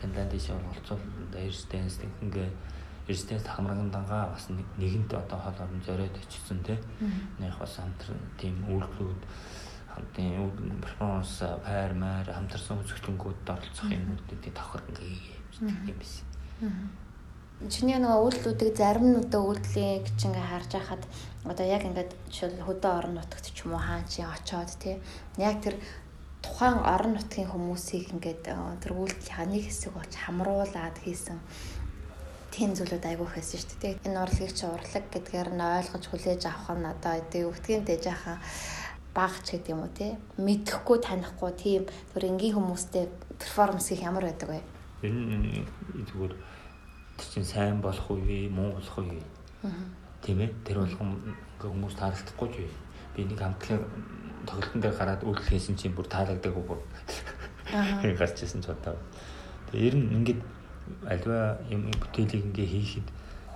Speaker 3: Финланд тийш оролцол резиденс ингээ резиденс хамраган дангаа бас нэг- нэгэнт одоо хол орон зориод очсон тий. Нэг бас хамтар тийм үйлдэлүүд хамтын перформанс пайр маяр хамтарсан үзэгдлэнгүүдэд оролцох юм үүдүүдийн давхар ингээ юм биш.
Speaker 2: Чиний нөгөө үйлдэлүүдийг зарим нь одоо үйлдэлийг чи ингээ харж байхад одоо яг ингээд жишээл хөдөө орон нутагт ч юм уу хаан чи очоод тий яг тэр тухайн орон нутгийн хүмүүсийг ингээд тэр үйлдэлийнхаа нэг хэсэг болж хамруулад хийсэн тийм зүйлүүд айгүй хэсэн шүү дээ. Энэ урлагийг чи урлаг гэдгээр нь ойлгож хүлээж авах нь одоо юу гэдгийг дэж яхаа багч гэдэг юм уу те мэдхгүй танихгүй тийм тэр энгийн хүмүүстэй перформанс хийх ямар байдаг вэ?
Speaker 3: Энэ зүгээр чинь сайн болох үе, муу болох үе. Тийм ээ. Тэр болгон хүмүүс таалагдахгүй ч үе. Би нэг хамтлагийн тоглолтын дээр гараад үйлдэл хийсэн чинь бүр таалагдаагүй бүр. Аа. гарч ирсэн ч одоо. Тэгээ ер нь ингээд альва юм бүтээлийг ингээ хийхэд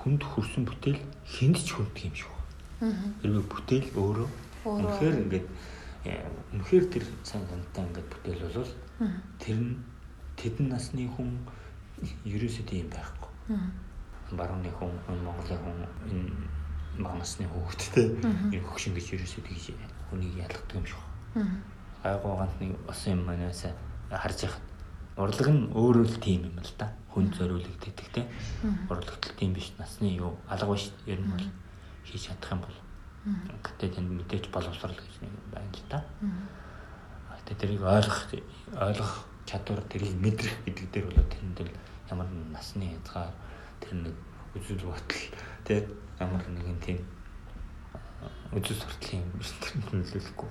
Speaker 3: хүнд хүрсэн бүтээл хүнд ч хүндэх юм шиг байна. Хэрвээ бүтээл өөрөө үнэхээр ингээд үнэхээр тэр сайн сантай ингээд бүтээл болвол тэр нь тэдэн насны хүн ерөөсөө тийм байхгүй. Барууны хүн, Монголын хүн энэ бага насны хүүхэдтэй энэ хөгшин гэж ерөөсөө тэгж хүнийг ялгадаг юм шиг. Айгуу ганц нэг бас юм манайсаа харж яхад урлаг нь өөрөө л тийм юм л да хүн зориулагддаг те. Урлагтал тийм биш. Насны юу алга биш. Ер нь бол хийж чадах юм бол. Гэтэ тэнд мэдээж боловсрал гэж нэг байна л да. Гэтэ тэрийг ойлгох ойлгох чадвар тэрийг мэдрэх гэдэг дээр бол тэрэнд л ямар насны хязгаар тэр нэг үзэл батал те ямар нэгэн тийм үзэл сурталын тэр нөлөөлөхгүй.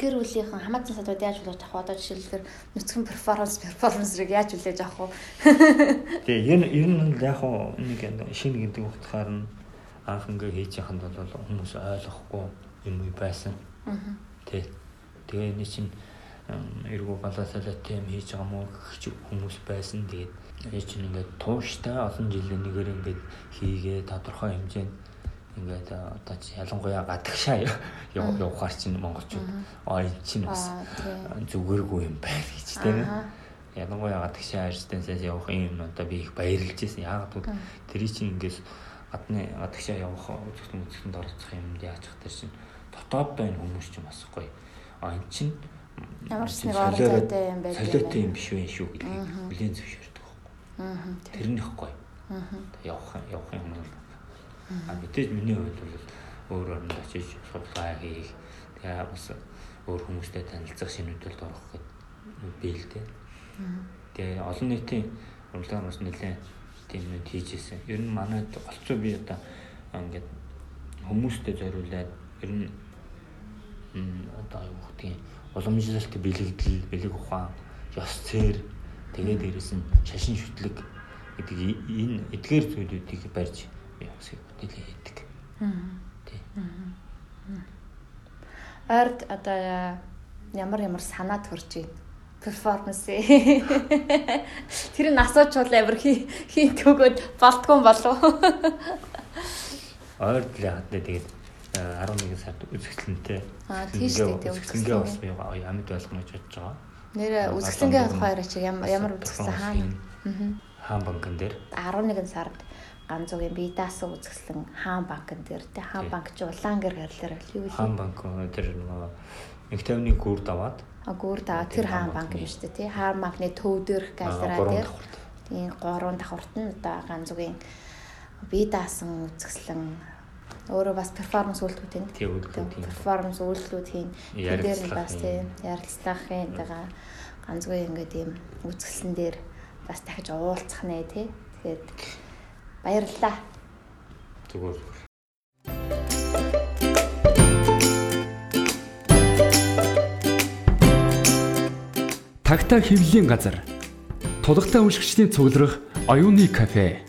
Speaker 2: Гэр бүлийнхэн хамаатан садууд яаж хүлээж авах одоо жишээлбэл нүцгэн перформанс перформансыг яаж хүлээж авах вэ?
Speaker 3: Тэгээ энэ энэ нь яг нэг шинэ гэдэг утгаар нь анх ингээ хийж яханд бол хүмүүс ойлгохгүй юм байсан. Тэ. Тэгээ энэ чинь эргүү балаасалаатай юм хийж байгаа мó гэх хүмүүс байсан. Тэгээд энэ чинь ингээ тууштай олон жилийн нэгээр ингээ хийгээ тодорхой хэмжээнд ингээд одоо чи ялангуяа гадагшаа явахаар чинь монголчууд энэ чинь бас зүгээргүй юм байна гэж тийм ялангуяа гадагшаа ажлаасаа явах юм одоо би их баярлж байсан яагаад гэвэл тэр чинь ингээс гадны гадагшаа явах үзэгдэн үзэгдэнд оролцох юм яачих тэр чинь дотооддоо энэ хүмүүс чинь бас гоё а энэ чинь
Speaker 2: ямар ч нэг оролцоотой юм байх
Speaker 3: солиотой юм биш вэ шүү гэдгийг бүлээн зөвшөөрдөг байхгүй. Тэр нь их гоё явах явах юм бол А мэдээж миний хувьд бол өөр оронд очиж судалгаа хийх тэгээ бас өөр хүмүүстэй танилцах шинүүдэлд орох гэдэг би л дээ. Тэгээ олон нийтийн урлагаар бас нэлээд нэг хийжсэн. Ер нь манайд олцоо би одоо ингээд хүмүүстэй зориулаад ер нь одоо юу гэдгийг уламжлалт бэлэгдэл, бэлэг ухаан, ёс цээр тэгээ дээрэс нь шашин шүтлэг гэдэг энэ эдгээр зүйлүүдийг барьж явах бүтээлээ хийдэг. Тий.
Speaker 2: Ойрд одоо ямар ямар санаа төрж байна перформанс. Тэр нь асуучвал амир хийх өгөөд болтгүй болов.
Speaker 3: Ойрд л яагаад тэгээд 11 сард үзэсгэлэнтэй.
Speaker 2: Аа тийш үү.
Speaker 3: Үзэсгэлэнгээ бас би амьд болгоно гэж бодож байгаа.
Speaker 2: Нэр үзэсгэлэнгээ хоёр чи ямар үзэсгэлэн хаана?
Speaker 3: Хаан банкн дээр
Speaker 2: 11 сард ганц үгийн бие даасан үзэсгэлэн хаан банкн дээр тий хаан банк чи улаан гэр гэрлэр юу вэ?
Speaker 3: Хаан банк тэр нөгөө нэг тавны гүр даваад
Speaker 2: а гүр даваад тэр хаан банк юм шүү дээ тий. Хаан банкны төв дээрх галераа дээр. тийм гурван давхурт нь одоо ганц үгийн бие даасан үзэсгэлэн. Өөрөө бас перформанс үйлдэлүүд
Speaker 3: тийм
Speaker 2: перформанс үйлдэлүүд хийн. Тэр дээр нь бас тийм ярилцлагын байгаа ганц үгийн ингээд ийм үзэсгэлэн дээр бас дахиж уулзах нэ тий. Тэгээд Баярлалаа.
Speaker 3: Зүгээр.
Speaker 1: Тагтаа хөвлийн газар. Тулгатай уншигчдийн цугларах оюуны кафе